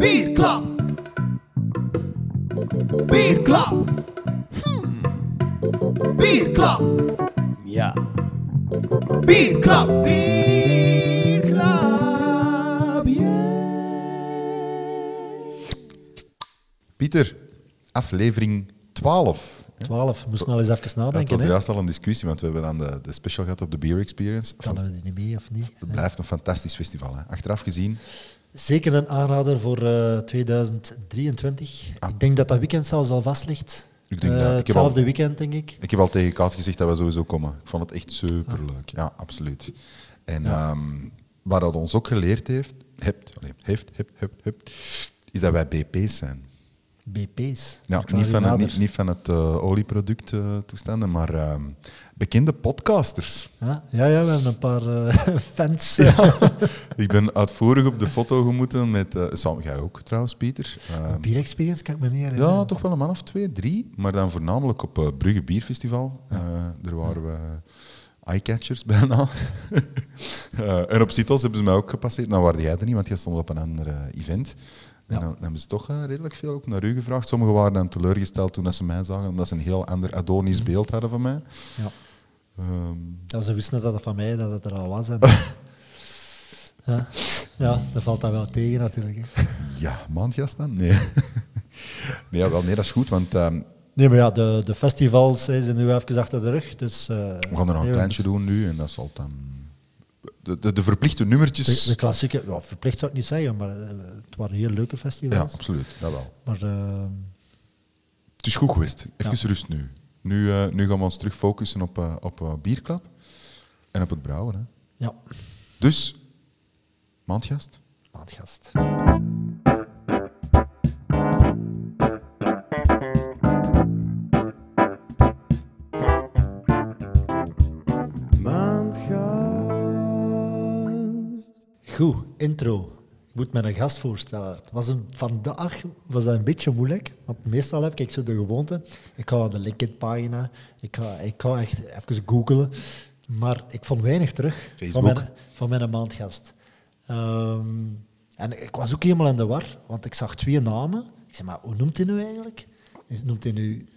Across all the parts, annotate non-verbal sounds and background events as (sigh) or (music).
Bierklap. Bierklap. Bierklap. Ja. Bierklap. Bierklap. Pieter, aflevering 12. 12, moest snel eens even Dat nadenken. was hè. juist al een discussie, want we hebben dan de, de special gehad op de Beer Experience. Kan Van, we die niet mee of niet? het blijft een fantastisch festival. Hè. Achteraf gezien, Zeker een aanrader voor eh, 2023. Ah. Ik denk dat dat weekend zelfs al vast ligt. ik denk Eh, dat... Ik heb, hetzelfde al, weekend, denk ik. ik heb al tegen Kaat gezegd dat we sowieso komen. Ik vond het echt superleuk. Ja, absoluut. En Ja. ehm, wat dat ons ook geleerd heeft, hebt, heeft, hebt, hebt, hebt, is dat wij BP's zijn. BP's. Ja, niet van, het, niet, niet van het eh, olieproduct eh, toestanden, maar ehm, bekende podcasters. Ja, ja, ja, we hebben een paar eh, (laughs) fans. (laughs) Ik ben uitvoerig op de foto gemoeten met... eh Sam, jij ook trouwens, Pieter. Ehm, Bier Experience kan ik me niet herinneren. ja, toch wel een man of twee, drie. Maar dan voornamelijk op eh, Brugge Bierfestival. Eh, daar waren we eyecatchers bijna. (laughs) Eh, en op Citos hebben ze mij ook gepasseerd. Nou waren jij er niet, want jij stond op een ander eh, event. En dan, hebben ze toch eh, redelijk veel ook naar u gevraagd. Sommigen waren dan teleurgesteld toen dat ze mij zagen, omdat ze een heel ander Adonis beeld hadden van mij. Ja. Ehm, Ja, ze wisten dat het van mij dat het er al was. En, (laughs) ja. ja, dat valt dan wel tegen natuurlijk. Hè. ja, maandjas dan? Nee. (laughs) nee, wel, nee, dat is goed, want ehm, Nee, maar ja, de, de festivals hè, zijn nu even achter de rug. Dus, eh, we gaan er nog een kleintje doen nu en dat zal dan... De, de, de verplichte nummertjes... De, de klassieke, ja, verplicht zou ik niet zeggen, maar eh, het waren heel leuke ja, festivals. absoluut, dat wel. Maar eh, Het is goed geweest. Even Ja. rust nu. Nu, eh, nu gaan we ons terug focussen op, op Bierklap en op het brouwen. Hè. ja, Dus, maandgast. maandgast. Goed, intro. Ik moet me een gast voorstellen. Het was een, vandaag was dat een beetje moeilijk, want meestal heb ik zo de gewoonte. Ik ga naar de LinkedIn-pagina, ik ga, ik ga echt even googlen, maar ik vond weinig terug van mijn, van mijn maandgast. Ehm, en ik was ook helemaal in de war, want ik zag twee namen. Ik zei, maar hoe noemt hij nu eigenlijk? Noemt hij nu...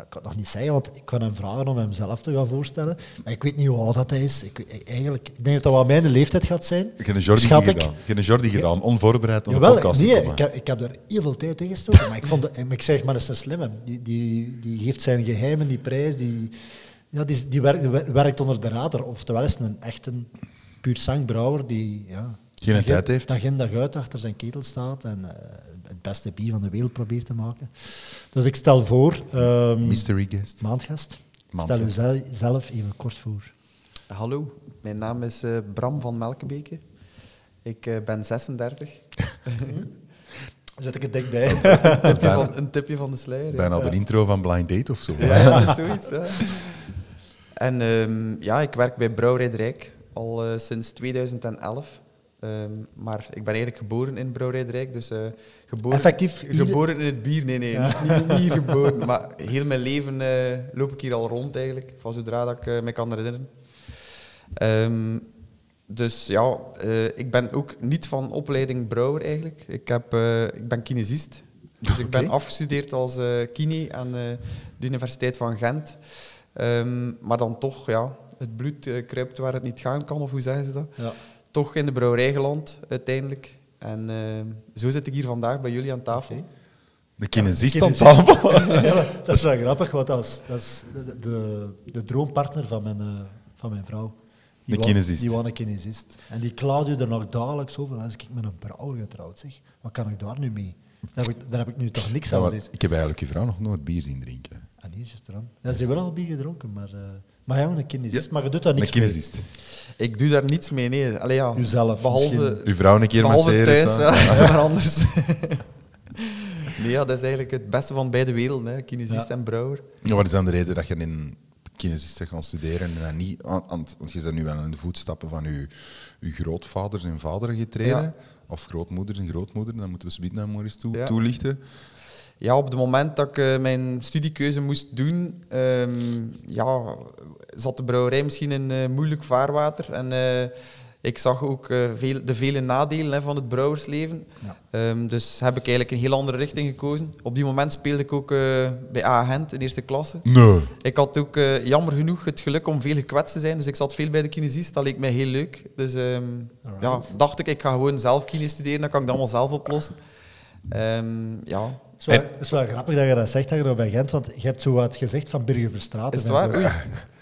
Ja, ik kan het nog niet zeggen, want ik kan hem vragen om hem zelf te gaan voorstellen. Maar ik weet niet hoe oud dat hij is. Ik, weet- eigenlijk, ik denk dat dat wel mijn leeftijd gaat zijn. Geen Jordi Schat gedaan. Geen Jordi gedaan. Onvoorbereid op de podcast nee, ik heb, ik heb er heel veel tijd in gestoken. maar ik, vond de, ik zeg, maar dat is een slimme. Die, die, die geeft zijn geheimen, die prijs, die, ja, die, die, werkt, werkt onder de radar. Oftewel is het een echt een puur zangbrouwer die ja, Geen tijd heeft. Dag in dag uit achter zijn ketel staat en eh, het beste bier van de wereld probeert te maken. Dus ik stel voor, ehm, Mystery guest. maandgast, Maandgast. stel u zel- zelf even kort voor. Hallo, mijn naam is eh, Bram van Melkebeke. Ik eh, ben 36. (laughs) Zet ik het dik bij. Een tipje, van, een tipje van de sluier. Bijna de intro van Blind Date of zo. Ja, dat is zoiets. Ja. En ehm, ja, ik werk bij Brouwerij de Rijk al eh, sinds 2011. Ehm, maar ik ben eigenlijk geboren in Brouwerij de Rijk, dus eh, geboren, Effectief hier- geboren in het bier. Nee, nee, niet hier (laughs) geboren. Maar heel mijn leven eh, loop ik hier al rond eigenlijk, van zodra dat ik eh, me kan herinneren. Ehm, dus ja, ik ben ook niet van opleiding brouwer eigenlijk. Ik, heb, ik ben kinesist. Dus ik ben afgestudeerd als kine aan de Universiteit van Gent. Ehm, maar dan toch, ja, het bloed kruipt waar het niet gaan kan, of hoe zeggen ze dat? Ja. Toch in de brouwerij geland, uiteindelijk. En ehm, zo zit ik hier vandaag bij jullie aan tafel. De kinesist Ja, aan de tafel. (laughs) Ja, dat is wel grappig, want dat is, dat is de, de, de droompartner van mijn, eh, van mijn vrouw. Die wou- kinesist. Die was een kinesist. En die klaagde er nog dagelijks over. Als ik met een brouwer getrouwd zeg, wat kan ik daar nu mee? Daar heb ik, daar heb ik nu toch niks Ja, aan ik heb eigenlijk je vrouw nog nooit bier zien drinken. Ah, nee, is het eraan. Ja, ze hebben wel al bier gedronken, maar... eh, maar ja, een kinesist. Ja, maar je doet daar Een niks mee. Ik doe daar niets mee, nee. Allee, ja, Uzelf behalve, misschien. Uw vrouw een keer behalve masseren. thuis, ja, (laughs) maar anders. (laughs) nee, ja, dat is eigenlijk het beste van beide werelden, hè. kinesist Ja. en brouwer. Ja, wat is dan de reden dat je in kinesist bent gaan studeren en dan niet... Want je bent nu wel in de voetstappen van uw, uw grootvaders en vaderen getreden. Ja. Of grootmoeders en grootmoeders, dan moeten we zoiets nou maar eens toe, Ja. toelichten. Ja, op het moment dat ik eh, mijn studiekeuze moest doen, ehm, ja, zat de brouwerij misschien in eh, moeilijk vaarwater. En eh, ik zag ook veel, de vele nadelen hè, van het brouwersleven. Ja. Ehm, dus heb ik eigenlijk een heel andere richting gekozen. Op die moment speelde ik ook bij A Gent in eerste klasse. Nee. Ik had ook jammer genoeg het geluk om veel gekwetst te zijn. Dus ik zat veel bij de kinesist. Dat leek mij heel leuk. Dus ehm, ja, dacht ik, ik ga gewoon zelf kine studeren. Dan kan ik dat allemaal zelf oplossen. Ehm, ja, Het is, wel, het is wel grappig dat je dat zegt, dat je dat bij Gent, want je hebt zo wat gezegd van Burgerverstraat. is het waar? Oei. (laughs)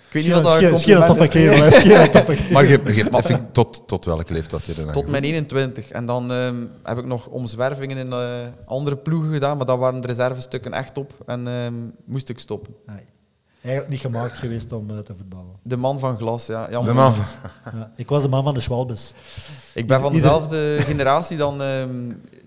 Ik weet niet wat dat misschien een toffe kerel, hè. Misschien een toffe (laughs) kerel. Maar je, je hebt effect- tot, tot welke leeftijd je dat Tot mijn 21. En dan ehm, heb ik nog omzwervingen in eh, andere ploegen gedaan. Maar daar waren de reservestukken echt op. En ehm, moest ik stoppen. Nee. Eigenlijk niet gemaakt geweest om eh, te voetballen. De man van glas, ja. jammer. De man. Ja, ik was de man van de Schwalbes. Ik ben van Ieder- dezelfde generatie dan, ehm,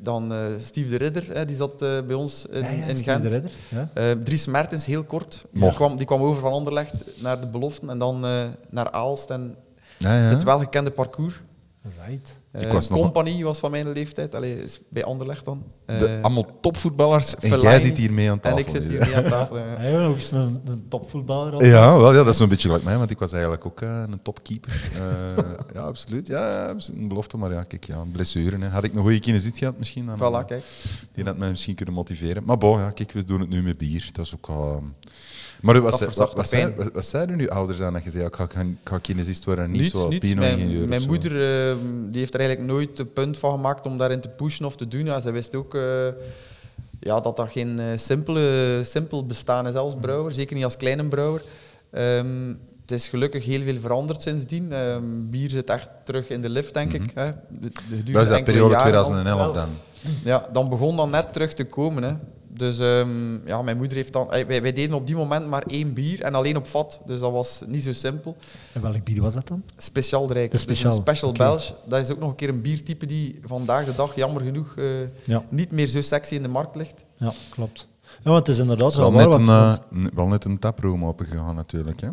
dan eh, Steve de Ridder. Hè, die zat eh, bij ons in, Ja, ja, in Steve Gent. de Ridder. Ja. Eh, Dries Mertens, heel kort. Die kwam, die kwam over van Anderlecht naar de beloften en dan eh, naar Aalst en Ja, ja. het welgekende parcours. Right. Ik was nog- Compagnie was van mijn leeftijd, Allee, is bij Anderlecht dan. De, Eh, allemaal topvoetballers en jij zit hier mee aan en tafel. ik zit hier mee aan tafel. (laughs) ja. Hij was ook eens een, een topvoetballer. al. Ja, wel, ja, dat is een beetje gelijk mij, want ik was eigenlijk ook eh, een topkeeper. Eh, (laughs) ja, absoluut. Ja, een belofte, maar ja, kijk, ja, blessure. Hè. Had ik een goede kinesit gehad misschien, dan Voilà, kijk. die had mij misschien kunnen motiveren. Maar bon, ja, kijk, we doen het nu met bier. Dat is ook al... ehm, Maar wat, zei- wat, wat, de pijn. zei, wat, wat zeiden nu ouders aan dat je zei, ik ga, ik ga, kinesist worden en niet Niets, zo niets. pino-ingenieur Mijn, mijn zo? moeder eh, die heeft er eigenlijk nooit een punt van gemaakt om daarin te pushen of te doen. Ja, zij wist ook eh, ja, dat dat geen eh, simpele, simpel bestaan is als brouwer, zeker niet als kleine brouwer. Ehm, het is gelukkig heel veel veranderd sindsdien. Ehm, bier zit echt terug in de lift, denk ik. Hè. De, Dat is dat periode jaren al. 2011 dan. Ja, dan begon dat net terug te komen. Hè. Dus ehm, ja, mijn moeder heeft dan... eh, Wij, wij deden op die moment maar één bier en alleen op vat. Dus dat was niet zo simpel. En welk bier was dat dan? Speciaal Rijk. Dus een Special oké. Belge. Dat is ook nog een keer een biertype die vandaag de dag jammer genoeg eh, Ja, niet meer zo sexy in de markt ligt. ja klopt. Ja, want het is inderdaad Wel zo waar. net, een, Want, eh, wel net een taproom opengegaan natuurlijk. Hè?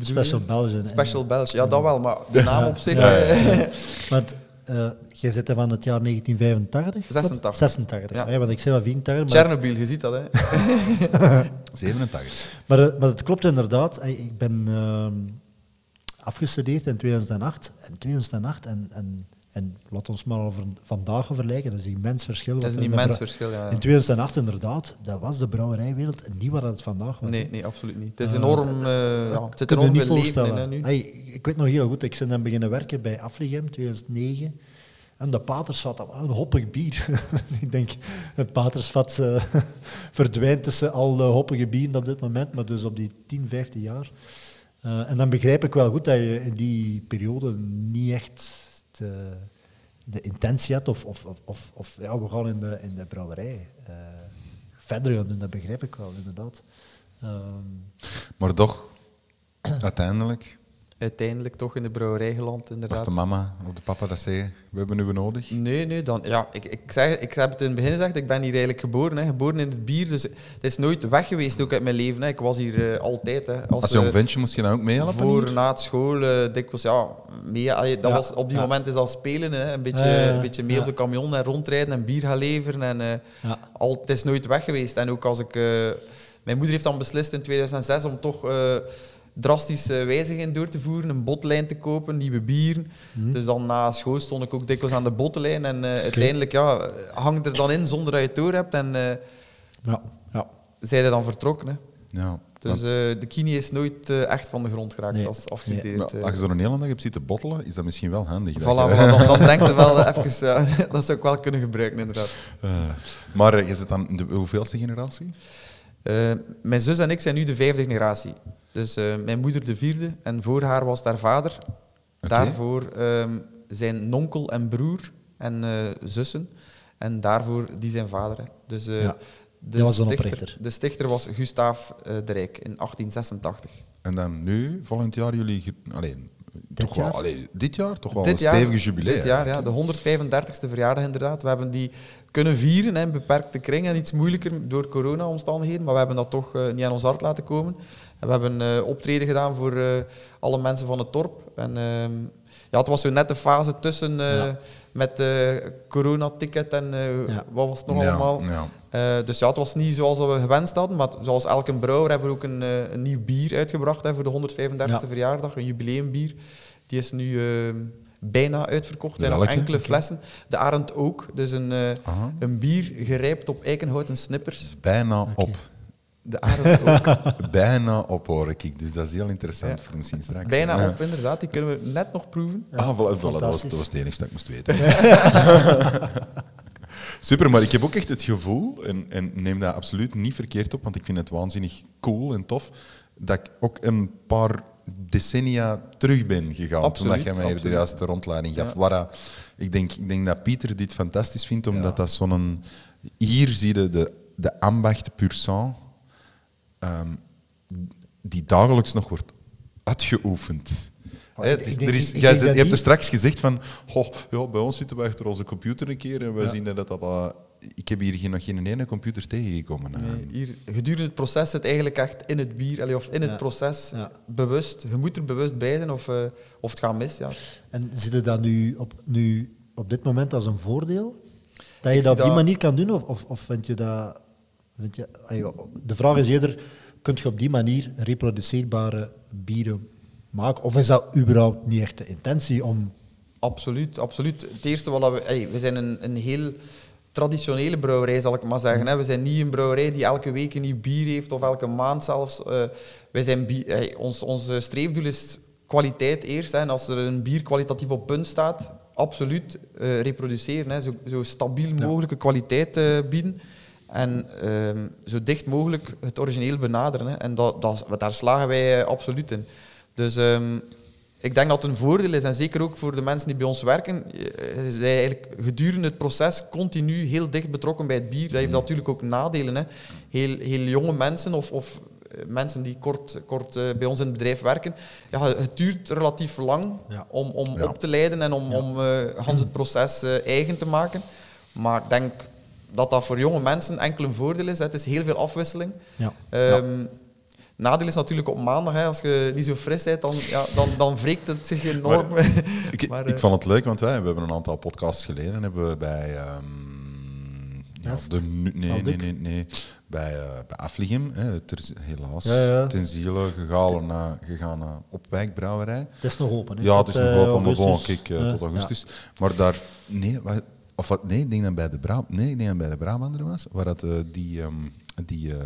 Special Belgian. Special Belge. Ja, dat wel, maar de naam (laughs) op zich... Ja, eh, Want eh, jij zit van het jaar 1985? 86. 86. Ja. Ja. want ik zei wel 84. Maar, Chernobyl, je ziet dat, hè. (laughs) (laughs) 87. maar, eh, maar het klopt inderdaad. Ik ben ehm, afgestudeerd in 2008. En 2008 en, en, en laat ons maar over vandaag vergelijken. Dat is een immens verschil. Dat is een immens verschil, ja. In 2008 inderdaad, dat was de brouwerijwereld niet wat het vandaag was. Nee, nee, absoluut niet. Het is Eh, enorm... eh, ja, het zit enorm veel leven in, nu. Hey, ik weet nog heel goed, ik ben dan beginnen werken bij Afligem 2009. En de Patersvat, dat was een hoppig bier. (laughs) ik denk, het Patersvat eh, (laughs) verdwijnt tussen al de hoppige bieren op dit moment, maar dus op die 10, 15 jaar. En dan begrijp ik wel goed dat je in die periode niet echt de, de intentie had, of, of, of, of, of ja, we gaan in de, in de brouwerij eh, verder gaan doen, dat begrijp ik wel, inderdaad. Ehm, Maar toch, uiteindelijk Uiteindelijk toch in de brouwerij geland, was inderdaad. de mama of de papa dat zei, we hebben u nodig. Nee, nee, dan, ja, ik, ik, zeg, ik heb het in het begin gezegd, ik ben hier eigenlijk geboren, hè, geboren in het bier, dus het is nooit weg geweest ook uit mijn leven. Hè. Ik was hier eh, altijd. Hè, als, Als jong eh, ventje moest je dan ook meehelpen voor, hier? na het school, eh, dikwijls, ja, mee, allee, dat Ja, was, op die ja. moment is dat spelen, hè, een, beetje, Ja, ja, ja. een beetje mee Ja. op de camion en rondrijden en bier gaan leveren. En, eh, ja. al, het is nooit weg geweest. En ook als ik... eh, mijn moeder heeft dan beslist in 2006 om toch eh drastische wijzigingen door te voeren. Een botlijn te kopen, nieuwe bieren. Mhm. Dus dan na school stond ik ook dikwijls aan de botlijn. En eh, uiteindelijk ja, hangt er dan in zonder dat je het door hebt. En eh Ja, ja. zij er dan vertrokken. Hè. Ja. Dus eh, de kini is nooit eh, echt van de grond geraakt Nee. als afgestudeerd. maar eh. als je er een hele dag hebt zitten bottelen, is dat misschien wel handig. dat Voilà, dan, dan denk je wel (laughs) eh, even... (laughs) dat zou ik wel kunnen gebruiken, inderdaad. Eh, maar eh, je zit dan in de hoeveelste generatie? Eh, mijn zus en ik zijn nu de vijfde generatie. Dus eh, mijn moeder de vierde en voor haar was haar vader. Daarvoor ehm, zijn nonkel en broer en eh, zussen. En daarvoor die zijn vader. hè. Dus eh, Ja, de, was stichter, de stichter was Gustaaf eh, de Rijk in 1886. En dan nu, volgend jaar, jullie... Alleen, Dit toch wel, jaar? allee, dit jaar toch wel dit een jaar, stevige jubileum. Dit jaar, ja, de 135ste verjaardag inderdaad. We hebben die kunnen vieren hè, in beperkte kring en iets moeilijker door corona-omstandigheden, maar we hebben dat toch eh, niet aan ons hart laten komen. En we hebben eh optreden gedaan voor eh, alle mensen van het dorp. En, ehm, ja, het was zo net de fase tussen eh, Ja. met eh corona-ticket en Ja. wat was het nog Ja, allemaal. ja. Eh, dus ja, het was niet zoals we gewenst hadden, maar zoals elke brouwer hebben we ook een, een nieuw bier uitgebracht hè, voor de 135e Ja. verjaardag, een jubileumbier. Die is nu eh, bijna uitverkocht. Er zijn nog enkele flessen. De Arend ook, dus een, eh, een bier gerijpt op eikenhouten snippers. Bijna op. De Arend ook. (laughs) Bijna op hoor ik. Dus dat is heel interessant Ja. voor misschien straks. bijna Ja. op, inderdaad. Die kunnen we net nog proeven. Ah, voilà, voilà, dat, was, fantastisch. dat was het enige dat ik moest weten. (laughs) Super, maar ik heb ook echt het gevoel, en, en neem dat absoluut niet verkeerd op, want ik vind het waanzinnig cool en tof, dat ik ook een paar decennia terug ben gegaan. Absoluut, toen dat jij mij hier de juiste rondleiding gaf. Ja. Ik, denk, ik denk dat Pieter dit fantastisch vindt, omdat Ja. dat zo'n... Hier zie je de, de ambacht pur sang, ehm, die dagelijks nog wordt uitgeoefend. Oh, is- er is, jij je hebt er straks gezegd van, "Goh, ja, bij ons zitten we achter onze computer een keer en we Ja. zien dat dat... ik heb hier geen, nog geen ene computer tegengekomen. eh. Nee, hier, gedurende het proces zit eigenlijk echt in het bier, of in het Ja. proces, Ja. bewust. Je moet er bewust bij zijn of, eh, of het gaat mis. Ja. En zit je dat nu op, nu op dit moment als een voordeel? Dat je Ik dat op die dat- manier kan doen? Of, of, of vind je dat... Vind je, ja, de vraag is eerder, kun je op die manier reproduceerbare bieren maken? Of is dat überhaupt niet echt de intentie om... Absoluut, absoluut. Het eerste wat we... Hey, we zijn een, een heel traditionele brouwerij, zal ik maar zeggen. Hè. We zijn niet een brouwerij die elke week een nieuw bier heeft, of elke maand zelfs. Eh, wij zijn hey, ons, ons streefdoel is kwaliteit eerst. Hè. En als er een bier kwalitatief op punt staat, absoluut eh, reproduceren. Hè. Zo, zo stabiel mogelijke kwaliteit eh, bieden. En ehm, zo dicht mogelijk het origineel benaderen. Hè. En dat, dat, daar slagen wij eh, absoluut in. Dus ehm, ik denk dat het een voordeel is, en zeker ook voor de mensen die bij ons werken, je zijn eigenlijk gedurende het proces continu heel dicht betrokken bij het bier. Dat heeft natuurlijk ook nadelen. Hè. Heel, heel jonge mensen of, of eh, mensen die kort, kort eh, bij ons in het bedrijf werken, ja, het duurt relatief lang Ja. om, om Ja. op te leiden en om, Ja. om eh, het proces eh, eigen te maken. Maar ik denk dat dat voor jonge mensen enkel een voordeel is. hè. Het is heel veel afwisseling. Ja. Ehm, Nadeel is natuurlijk op maandag, hè, als je niet zo fris bent, dan, ja, dan, dan wreekt het zich enorm. (laughs) Ik, Maar, ik eh, vond het leuk, want wij we hebben een aantal podcasts geleden hebben we bij... ehm, ja, de, nee, nee, nee, nee. Bij, eh bij Afligem, hè, ter- helaas, Ja, ja. ten ziele gegaan naar, gegaan naar Opwijkbrouwerij. Het is nog open. Hè? Ja, het is nog eh, open, maar bon, augustus. kijk, eh, Ja, tot augustus. Maar daar, nee, wa- of wat, nee, ik denk dat bij de Bra nee, ik denk dat bij de Brabander was, waar dat, eh, die, ehm, die, eh,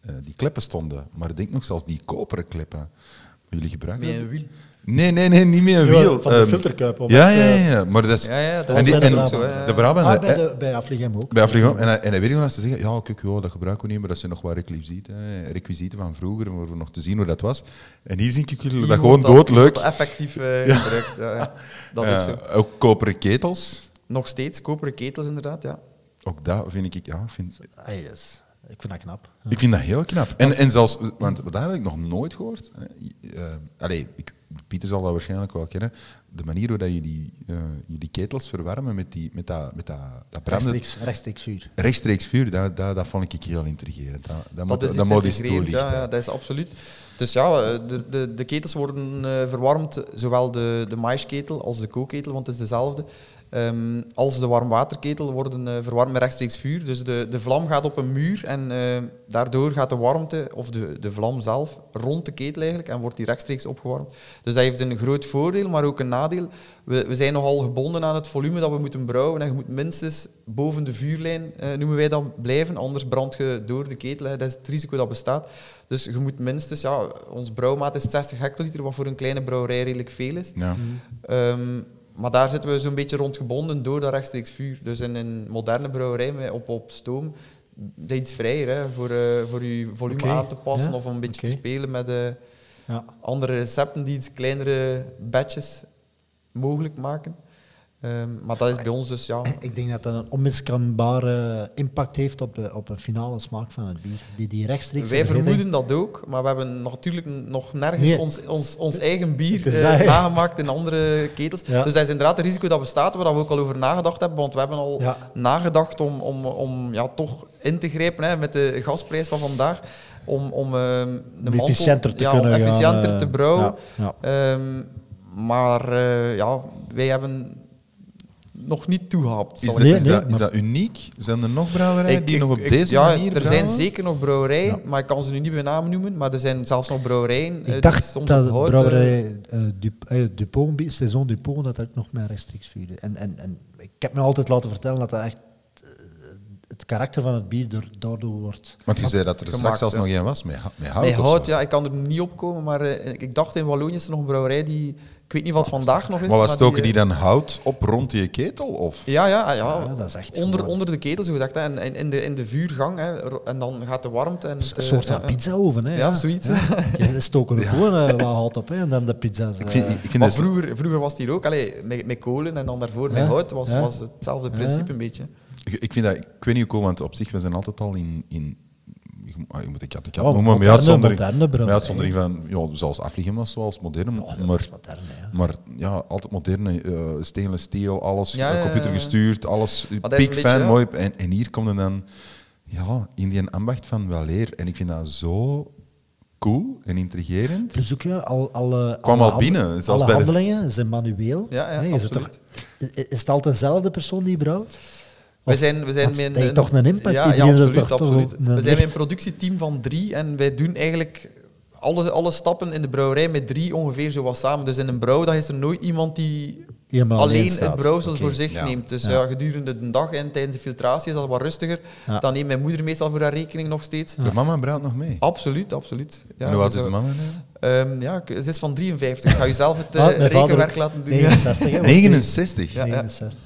eh, die kleppen stonden. Maar ik denk nog zelfs die koperen kleppen. Jullie gebruiken Met dat? een wiel. Nee, nee, nee, niet meer een Ja, wiel. van de Ehm, filterkuip. om ja, ja, ja, ja, maar dat is... Ja, ja, dat En die- dat en- zo. De Brabander, Ah, bij, de, bij Afligem ook. bij Afligem. En, hij- en hij weet gewoon als ze zeggen, ja, kijk, joh, dat gebruiken we niet, maar dat zijn nog wat requisieten, hè, requisieten van vroeger, om nog te zien hoe dat was. En hier zie ik jullie dat gewoon doodleuk. wordt effectief eh, gebruikt. Ja, ja. Dat is zo. Ook koperen ketels. Nog steeds, koperen ketels inderdaad, ja. Ook dat vind ik, ja, vind, yes. Ik vind dat knap. ik vind dat heel knap. En, en zelfs, want dat heb ik nog nooit gehoord. Eh, allee, ik, Pieter zal dat waarschijnlijk wel kennen. De manier dat jullie, eh, jullie ketels verwarmen met, die, met dat, met dat, dat branden, Rechtstreeks, rechtstreeks vuur. rechtstreeks vuur, dat, dat, dat vond ik heel intrigerend. Dat, dat, Dat moet, is dat ja, toelichten. ja, dat is absoluut. Dus ja, eh, de, de, de ketels worden verwarmd, zowel de, de maïsketel als de kookketel, want het is dezelfde. Ehm, als de warmwaterketel worden eh, verwarmd met rechtstreeks vuur. Dus de, de vlam gaat op een muur en eh, daardoor gaat de warmte, of de, de vlam zelf, rond de ketel eigenlijk en wordt die rechtstreeks opgewarmd. Dus dat heeft een groot voordeel, maar ook een nadeel. We, we zijn nogal gebonden aan het volume dat we moeten brouwen. En je moet minstens boven de vuurlijn, eh, noemen wij dat, blijven. Anders brand je door de ketel. Hè. Dat is het risico dat bestaat. Dus je moet minstens, ja, ons brouwmaat is 60 hectoliter, wat voor een kleine brouwerij redelijk veel is. Ja. Ehm, maar daar zitten we zo'n beetje rondgebonden door dat rechtstreeks vuur. Dus in een moderne brouwerij op, op stoom, iets vrijer hè, voor, eh, voor je volume aan te passen ja, of om een beetje te spelen met eh, Ja. andere recepten die iets kleinere batches mogelijk maken. Ehm, maar dat is bij ons dus ja. (clears throat) Ik denk dat dat een onmiskenbare impact heeft op, de, op een finale smaak van het bier. Die, die rechtstreeks... Wij vermoeden dat ook, maar we hebben natuurlijk nog nergens Nee. ons, ons, ons eigen bier eh, hè. nagemaakt in andere ketels. Ja. Dus dat is inderdaad een risico dat bestaat, waar we ook al over nagedacht hebben. Want we hebben al Ja. nagedacht om, om, om ja, toch in te grijpen hè, met de gasprijs van vandaag. Om, om, ehm, de Om mantel- efficiënter te ja, kunnen om efficiënter gaan, eh, te brouwen. ja, ja. Ehm, maar eh, ja, wij hebben nog niet toehapt. Is, dat, ik is, nee, dat, maar- is dat uniek? Zijn er nog brouwerijen Ik- die ik- nog op ik- deze ja, manier Er brouwen? zijn zeker nog brouwerijen, Ja. maar ik kan ze nu niet bij naam noemen. Maar er zijn zelfs nog brouwerijen. eh, die Ik dacht soms dat hout, eh, brouwerij uh, Dup eh, Dupont, bi- Saison Dupont, dat dat ook nog meer rechtstreeks vuurde. En, en, en ik heb me altijd laten vertellen dat dat echt eh, karakter van het bier door- daardoor wordt. Want je zei dat er straks gemaakt, zelfs ja. nog één was, met, ha- met hout hout, ja, ik kan er niet op komen, maar eh, ik dacht in Wallonië is er nog een brouwerij die... Ik weet niet wat vandaag nog is. Maar wat stoken eh, die dan hout op rond die ketel? Of? Ja, ja, ja, Ja, dat is echt onder, onder de ketel, zo gezegd. Hè, en in, in, de, in de vuurgang. Hè, en dan gaat de warmte... En Een het, eh, soort van pizza-oven. Hè, Ja, zoiets. Je (laughs) stokt er gewoon eh, wat hout op hè, en dan de pizza's. Ik vind, eh, ik vind Maar het- vroeger, vroeger was het hier ook, allee, met, met kolen en dan daarvoor met hout, was, ja. was hetzelfde Ja. principe een beetje. Ik, ik vind dat, ik weet niet hoe cool, want op zich, we zijn altijd al in... in je, ah, moet ik had ik had Oh, noemen, met moderne- uitzondering, moderne met uitzondering van, ja, zoals Afligem was zoals moderne, dat maar, is modern, hè. maar ja, altijd moderne, eh stainless steel, alles Ja, eh, ja, ja, computer ja. gestuurd, alles is beetje, fijn, ja. mooi. En, en hier komt er dan, ja, in die ambacht van weleer. En ik vind dat zo cool en intrigerend. Dus ook, ja, al, alle, Kwam alle al binnen, zelfs alle bij de- handelingen zijn manueel. Ja, ja, zit absoluut. toch, is het altijd dezelfde persoon die brouwt? Of- zijn, we zijn met toch een impact? Ja, ja absoluut. een We zijn een productieteam van drie en wij doen eigenlijk alle, alle stappen in de brouwerij met drie ongeveer zo wat samen. Dus in een brouwdag is er nooit iemand die Helemaal alleen het brouwsel voor zich ja. neemt. Dus Ja. ja. gedurende de dag en tijdens de filtratie is dat wat rustiger. Ja. Dan neemt mijn moeder meestal voor haar rekening nog steeds. De mama brouwt nog mee. Absoluut, absoluut. Ja, en hoe oud is de mama nu? Ehm, ja, ze is van 53. Ik ga je zelf het eh, Ah, vader rekenwerk ook. laten doen. 69, hè, want 69. Ja, ja. 69.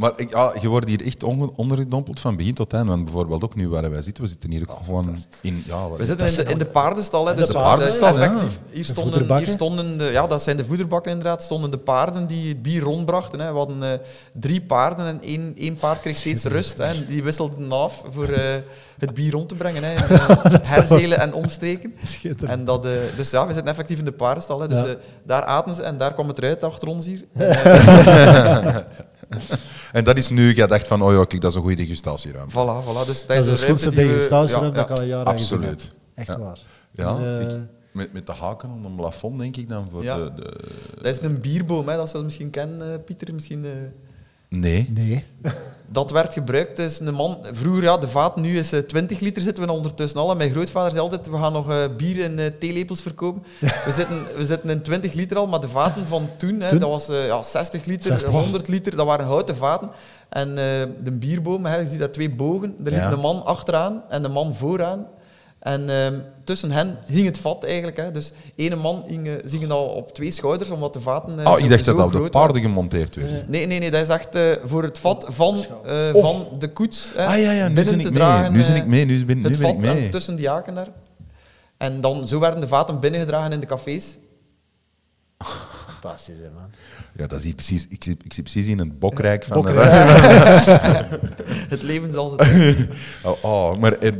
Maar ik, ja, je wordt hier echt ondergedompeld van begin tot eind. Want bijvoorbeeld ook nu waar wij zitten, we zitten hier ook gewoon in... Ja, We zitten in de, in de paardenstal. Hè, dus De paardenstal, ja. effectief. Hier De stonden, hier stonden de, ja, dat zijn de voederbakken inderdaad. Stonden de paarden die het bier rondbrachten. Hè. We hadden eh, drie paarden en één, één paard kreeg steeds rust. Hè, en die wisselden af voor eh, het bier rond te brengen. Hè, (laughs) eh, herzelen en omstreken. Schitterend. En dat, eh, dus ja, we zitten effectief in de paardenstal. Hè, dus Ja. daar aten ze en daar kwam het eruit achter ons hier. (laughs) (laughs) En dat is nu, je dacht van, oh ja, kijk, dat is een goede degustatieruimte. voilà, voilà. Dus Dat is de schoonste die we- degustatie ja, dat ik al een jaar Absoluut. Echt waar. Ja, Dus, eh, ik, met, met de haken om een plafond, denk ik dan, voor Ja. de, de... Dat is een bierboom, hè, dat zou je misschien kennen, eh, Pieter. Misschien, eh, Nee. Nee. (laughs) Dat werd gebruikt. Dus een man, vroeger, ja, de vaat nu is eh, 20 liter zitten we ondertussen al. En mijn grootvader zei altijd, we gaan nog eh, bier in eh, theelepels verkopen. (laughs) We zitten, we zitten in 20 liter al, maar de vaten van toen, hè, Toen? dat was eh, ja, 60 liter, 60. 100 liter, dat waren houten vaten. En eh, de bierboom, hè, je ziet dat twee bogen. Er liep Ja. een man achteraan en een man vooraan. En ehm, tussen hen hing het vat eigenlijk. Hè. Dus ene man hing, eh, ze hingen al op twee schouders, omdat de vaten eh, Oh, zo- ik dacht zo dat dat op de paarden gemonteerd werd. Nee, nee, nee, dat is echt eh, voor het vat van, eh, Oh. van de koets hè, Ah ja, ja, nu binnen ben te ik mee. dragen. Nu ben eh, ik mee, nu ben, nu het ben ik vat mee. en tussen die haken daar. En dan, zo werden de vaten binnengedragen in de cafés. Fantastisch, hè, man. Ja, dat hier precies, ik, zit, ik zit precies in het bokrijk van de (laughs) Het leven zoals het is. (laughs) Oh, oh, maar eh,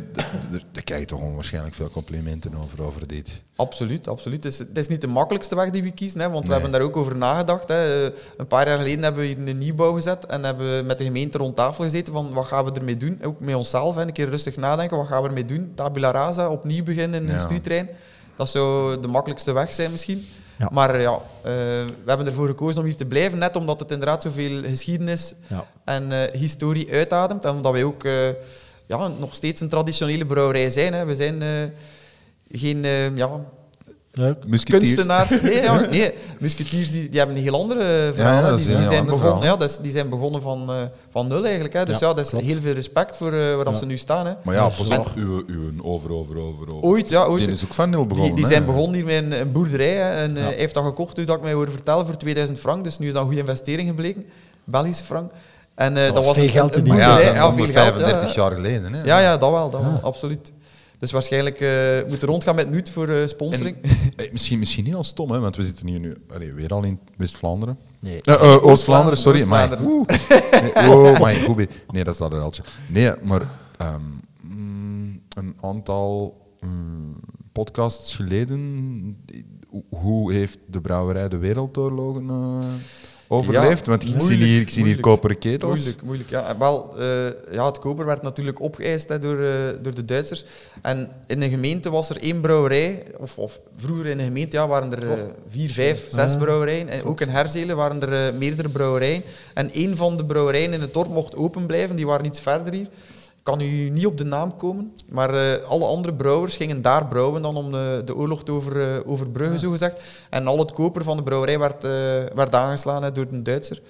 daar krijg je toch gewoon waarschijnlijk veel complimenten over, over dit. Absoluut, absoluut. Het is, het is niet de makkelijkste weg die we kiezen, hè, want we hebben daar ook over nagedacht. Hè. Eh, Een paar jaar geleden hebben we hier een nieuwbouw gezet en hebben we met de gemeente rond tafel gezeten van wat gaan we ermee doen. Ook met onszelf, hè, een keer rustig nadenken, wat gaan we ermee doen. Tabula rasa, opnieuw beginnen in een Ja. industrietrein. Dat zou de makkelijkste weg zijn misschien. Ja. Maar ja, eh, we hebben ervoor gekozen om hier te blijven, net omdat het inderdaad zoveel geschiedenis Ja. en eh, historie uitademt. En omdat wij ook eh, ja, nog steeds een traditionele brouwerij zijn. Hè. We zijn geen eh, ja, kunstenaars. (laughs) Nee, ja, nee. Musketiers die, die hebben een heel andere verhaal. ja, dat die, zijn begonnen, verhaal. ja, dat is- die zijn begonnen van, eh, van nul eigenlijk. Hè. Dus Ja, ja, dat is klopt. heel veel respect voor eh, waar dat Ja. ze nu staan. Hè. Maar ja, Dus, pas op, uw, uw over, over, over, over. Ooit, ja, ooit. Die is ook van nul begonnen. Die, zijn begonnen hier met een, een boerderij. Hè. En, eh, heeft dat gekocht, toen dat ik mij hoorde vertellen, voor 2000 frank. Dus nu is dat een goede investering gebleken. Belgische frank. En eh, dat, was was veel geld boerderij. ja, dan veel 135 geld, ja. jaar geleden. Hè. Ja, ja, dat wel, dat wel, absoluut. Dus waarschijnlijk eh moeten rondgaan met Nuut voor eh, sponsoring. Eh, misschien, misschien niet al stom, hè, want we zitten hier nu allee, weer al in West-Vlaanderen. Nee. Oost-Vlaanderen, sorry. Oost-Vlaanderen. (laughs) nee, oh, goed. Nee, dat is dat uiltje. Nee, maar ehm, mm, een aantal mm, podcasts geleden, hoe- hoe heeft de brouwerij de wereldoorlogen? Overleeft? Ja, Want ik zie hier, ik zie hier moeilijk. koperen ketels. Moeilijk, moeilijk. Ja, wel, eh, ja, het koper werd natuurlijk opgeëist hè, door, eh, door de Duitsers. En in een gemeente was er één brouwerij, of, of vroeger in een gemeente ja, waren er eh, vier, vijf, zes brouwerijen. En ook in Herzelen waren er meerdere brouwerijen. En één van de brouwerijen in het dorp mocht open blijven, die waren iets verder hier. Ik kan u niet op de naam komen, maar eh, alle andere brouwers gingen daar brouwen dan om de, de oorlog te over, eh, overbruggen, zogezegd. En al het koper van de brouwerij werd, eh, werd aangeslagen hè, door een Duitser.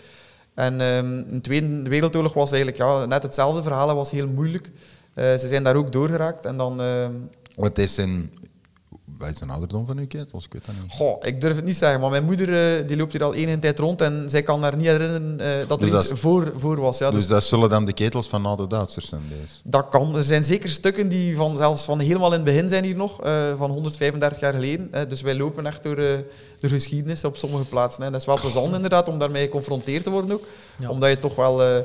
En ehm, in de Tweede Wereldoorlog was eigenlijk ja, net hetzelfde verhaal, was heel moeilijk. Eh, ze zijn daar ook doorgeraakt en dan... ehm, Wat is een... Wat is een ouderdom van uw ketels? Ik weet dat niet. Goh, ik durf het niet zeggen, maar mijn moeder eh, die loopt hier al enige tijd rond en zij kan haar niet herinneren eh, dat er Dus dat iets is- voor, voor was. Ja, dus dus dat zullen dan de ketels van na de Duitsers zijn, deze. dat kan. Er zijn zeker stukken die van, zelfs van helemaal in het begin zijn hier nog, eh, van 135 jaar geleden. Dus wij lopen echt door, door geschiedenis op sommige plaatsen. Hè. Dat is wel plezant inderdaad om daarmee geconfronteerd te worden ook. Ja. Omdat je toch wel...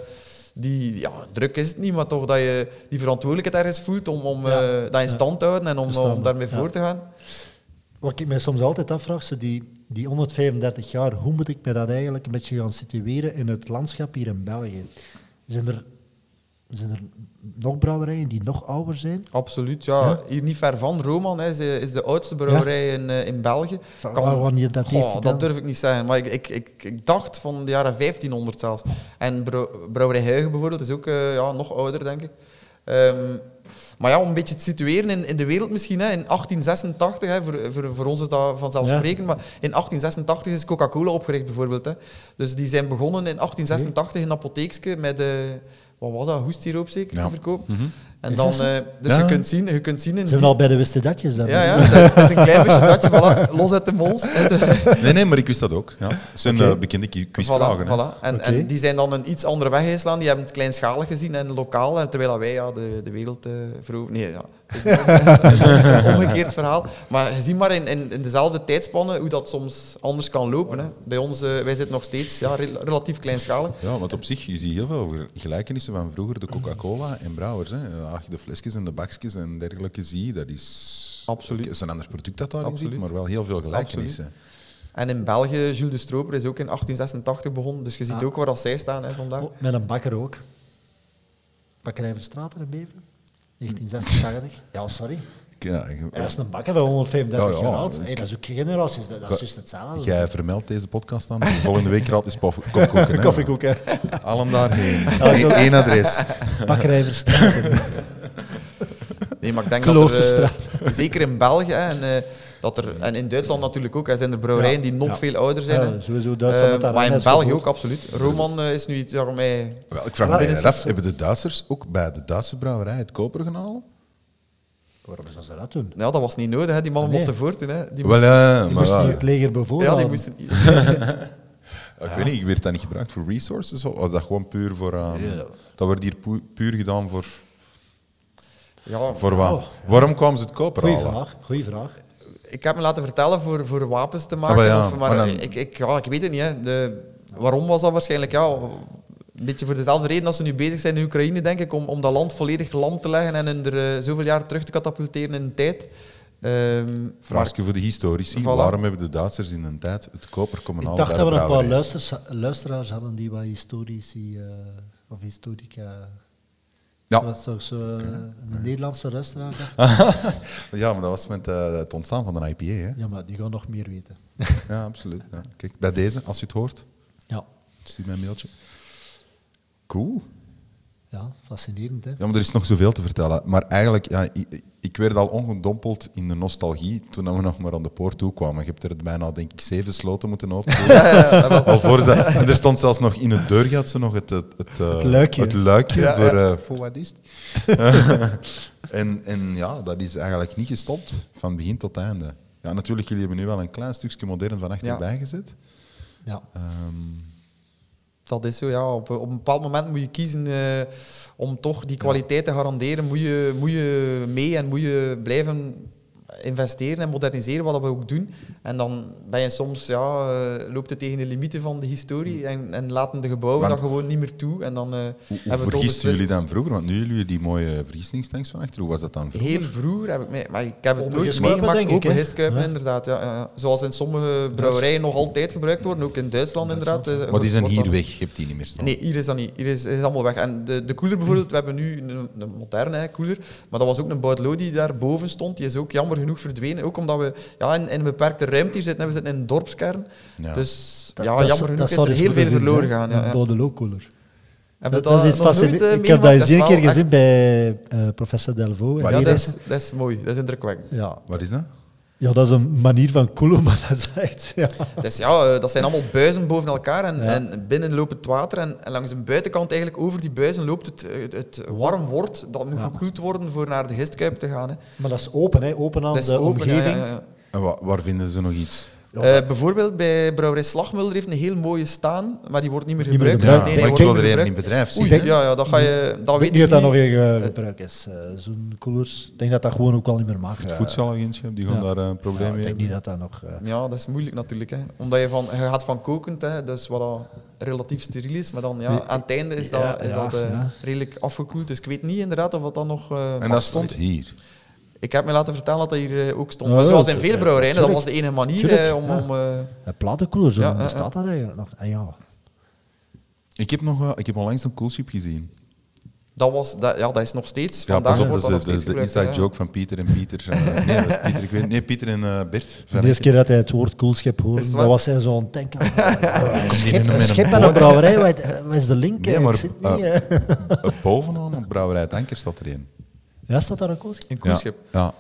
die, ja, druk is het niet, maar toch dat je die verantwoordelijkheid ergens voelt om, om Ja. eh, dat in stand te houden en om, om daarmee voor te gaan. Wat ik mij soms altijd afvraag, zo die, die 135 jaar, hoe moet ik me dat eigenlijk een beetje gaan situeren in het landschap hier in België? Zijn er, zijn er nog brouwerijen die nog ouder zijn? Absoluut, ja. Ja? Hier niet ver van, Roman hè, is, de oudste brouwerij in, eh, in België. Van Kan- wanneer dat heeft Goh, dat durf ik niet zeggen, maar ik, ik, ik, ik dacht van de jaren 1500 zelfs. En brouw- Brouwerij Huigen bijvoorbeeld is ook eh, ja, nog ouder, denk ik. Ehm, maar ja, om een beetje te situeren in, in de wereld misschien, hè, in 1886, hè, voor, voor, voor ons is dat vanzelfsprekend, maar in 1886 is Coca-Cola opgericht bijvoorbeeld. Hè. Dus die zijn begonnen in 1886 in een apotheekske met, eh wat was dat, hoestsiroop zeker, Ja. te verkopen. En dan, dat eh, dus Ja. je kunt zien, je kunt zien in Zijn we al bij de Westedatjes dan? ja, ja, dat is, dat is een klein beetje datje, (laughs) voilà, los uit de mols. uit de- Nee, nee, maar ik wist dat ook. Ja. Het zijn Oké. eh, bekende qui- quizvragen. Voilà. En, en die zijn dan een iets andere weg geslaan. Die hebben het kleinschalig gezien en lokaal. Terwijl wij ja, de, de wereld eh veroveren. Nee, ja. Het is een (laughs) omgekeerd verhaal. Maar je ziet maar in, in, in dezelfde tijdspannen hoe dat soms anders kan lopen. Hè. Bij ons, wij zitten nog steeds ja, re- relatief kleinschalig. Ja, want op zich, je ziet heel veel gelijkenissen van vroeger de Coca-Cola en brouwers. Hè. Als je de flesjes en de bakjes en dergelijke ziet, dat is... Absoluut. Is een ander product dat daarin Absoluut. zit, maar wel heel veel gelijkenissen. En in België, Jules de Stroper is ook in 1886 begonnen. Dus je ziet Ah. ook waar dat zij staan hè, vandaag. Oh, met een bakker ook. Bakkerij Verstraat in Beveren. 1986. Ja, sorry. Ja, dat is een bakker van 135 Ja, ja. jaar oud. Hey, dat is ook generaties. Dat, dat is juist hetzelfde. Jij vermeldt deze podcast aan. (laughs) Volgende week gratis pof- kopkoeken. hè. Koffiekoek, hè. (laughs) Haal hem daarheen. (laughs) Ja, Eén adres. Bakkerij Verstraat. Nee, maar ik denk dat er, Kloosterstraat. eh, zeker in België en, eh, dat er, en in Duitsland natuurlijk ook, hè, zijn er brouwerijen Ja, die nog ja. veel ouder zijn. hè. Ja, sowieso Duitsland met dat maar in. België ook, absoluut. Roman is nu iets daarmee... Wel, ik vraag me af, hebben de Duitsers ook bij de Duitse brouwerij het koper halen? Waarom zou ze dat doen? Ja, dat was niet nodig, hè. die mannen Nee. mochten voortdoen. Hè. Die Wel, moesten, ja, Die maar moest ja, niet het leger ja, bevoorraden. die moesten... (laughs) ik weet niet, werd dat niet gebruikt voor resources? Of was dat gewoon puur voor... ehm, Ja. Dat wordt hier pu- puur gedaan voor... Ja, Voor wat? Oh. Waarom kwamen ze het koper Goeie halen? vraag. Goeie vraag. ik heb me laten vertellen voor, voor wapens te maken. Ah, maar ja, of, maar maar dan- ik, ik, ja, ik weet het niet. Hè. De, waarom was dat waarschijnlijk? Ja, een beetje voor dezelfde reden als ze nu bezig zijn in Oekraïne, denk ik, om, om dat land volledig lam te leggen en in er eh, zoveel jaar terug te katapulteren in de tijd. Ehm, maar- Vraagje voor de historici. Voilà. Waarom hebben de Duitsers in een tijd het koper komen Ik dacht dat we nog wel brouwerij? luisters, luisteraars hadden die wat historici eh, of historica. Ja. Dat was toch zo eh, een Nederlandse luisteraar? (laughs) Ja, maar dat was met het ontstaan van de IPA. Hè? Ja, maar die gaan nog meer weten. Ja, absoluut. Ja. Kijk, bij deze, als je het hoort, Ja, stuur mij een mailtje. Cool. ja fascinerend. Hè? Ja, maar er is nog zoveel te vertellen. Maar eigenlijk, ja, ik, ik werd al ongedompeld in de nostalgie toen we nog maar aan de poort toe kwamen. Je hebt er bijna, denk ik, zeven sloten moeten openen. (laughs) En er stond zelfs nog in het deurgat zo nog het, het, het, eh, Het luikje. het luikje Ja, voor, ja. eh, voor wat is het? (laughs) en, en ja, dat is eigenlijk niet gestopt, van begin tot einde. Ja, natuurlijk, jullie hebben nu wel een klein stukje modern van achterbij gezet. Ja. Ehm, Dat is zo, ja. Op, op een bepaald moment moet je kiezen eh, om toch die kwaliteit te garanderen. Moet je, moet je mee en moet je blijven investeren en moderniseren, wat we ook doen. En dan ben je soms, ja, eh, loopt het tegen de limieten van de historie en, en laten de gebouwen Want- dat gewoon niet meer toe. En dan eh, Hoe, vergisten jullie dan vroeger? Want nu jullie die mooie vriesingstanks van achter, hoe was dat dan vroeger? Heel vroeger heb ik mee, maar ik heb het nooit meegemaakt. Open hè? gistkuipen, Ja. inderdaad. Ja, ja. Zoals in sommige brouwerijen nog altijd gebruikt worden, ook in Duitsland inderdaad. eh, Maar die zijn hier weg, je hebt die niet meer staan. Nee, hier is dat niet. Hier is, is allemaal weg. En de, de koeler bijvoorbeeld, we hebben nu een, een moderne koeler, maar dat was ook een Baudelot die daar boven stond. Die is ook jammer genoeg verdwenen. Ook omdat we ja, in, in een beperkte ruimte hier zitten. hè. We zitten in een dorpskern. Ja. Dus ja, dat jammer genoeg dat is zou er heel veel verloren gaan. Ja. Heb je Dat, dat is iets fascinerends. ik heb dat eens een keer gezien bij eh, professor Delvaux. Ja, dat is- is, dat is mooi. Dat is indrukwekkend. Ja. Wat is dat? Ja, dat is een manier van koelen, (laughs) maar dat is echt... Ja. Dus ja, eh, dat zijn allemaal buizen boven elkaar en, Ja. en binnen loopt het water en, en langs de buitenkant eigenlijk over die buizen loopt het, het, het warm wort dat moet Ja. gekoeld worden voor naar de gistkuip te gaan. Hè. Maar dat is open, hè. open aan Dat is de open, omgeving. ja, ja. En wa- waar vinden ze nog iets? Ja, Eh, bijvoorbeeld bij Brouwerij Slagmulder heeft een heel mooie staan, maar die wordt niet meer Niet meer gebruikt. Ja, nee, maar ik wordt er in bedrijf zien. Oei, ja, ja, dat ga je... Dat ik weet niet of dat nog in gebruik is, eh, zo'n koelers. Ik denk dat dat gewoon ook wel niet meer mag. Het eh. voedselagentschap, die gaan Ja. daar een Ja, probleem ik mee denk hebben. niet dat dat nog... eh, Ja, dat is moeilijk natuurlijk. Hè. Omdat je, van, je gaat van kokend, hè, dus wat dat relatief steriel is, maar dan ja, aan het einde is dat, is ja, dat eh, ja. redelijk afgekoeld. Dus ik weet niet inderdaad of dat dan nog... eh, En dat stond hier. Ik heb me laten vertellen dat dat hier eh, ook stond. Zoals in veel brouwerijen, dat was de enige manier Tuurlijk, eh, om... ja. om eh, Een platenkoeler, zo Ja, bestaat ja. dat eigenlijk nog. Ah, ja. Ik heb, nog, eh, ik heb onlangs een coolship gezien. dat, was, dat, ja, dat is nog steeds... Ja, vandaag op, wordt dat is dat is de gebruikt. inside ja. joke van Pieter en Pieter. eh, nee, (laughs) Pieter, ik weet, nee, Pieter en eh, Bert. De eerste keer dat hij het woord koelschip hoorde, dat was hij zo aan het denken. Een schip, een een schip en een brouwerij, wat, wat is de link? Nee, eh? maar, ik zit niet, eh, eh. Bovenaan op Brouwerij het Anker staat er één. Ja, staat daar een koelschip? Een koelschip. Ja, ja.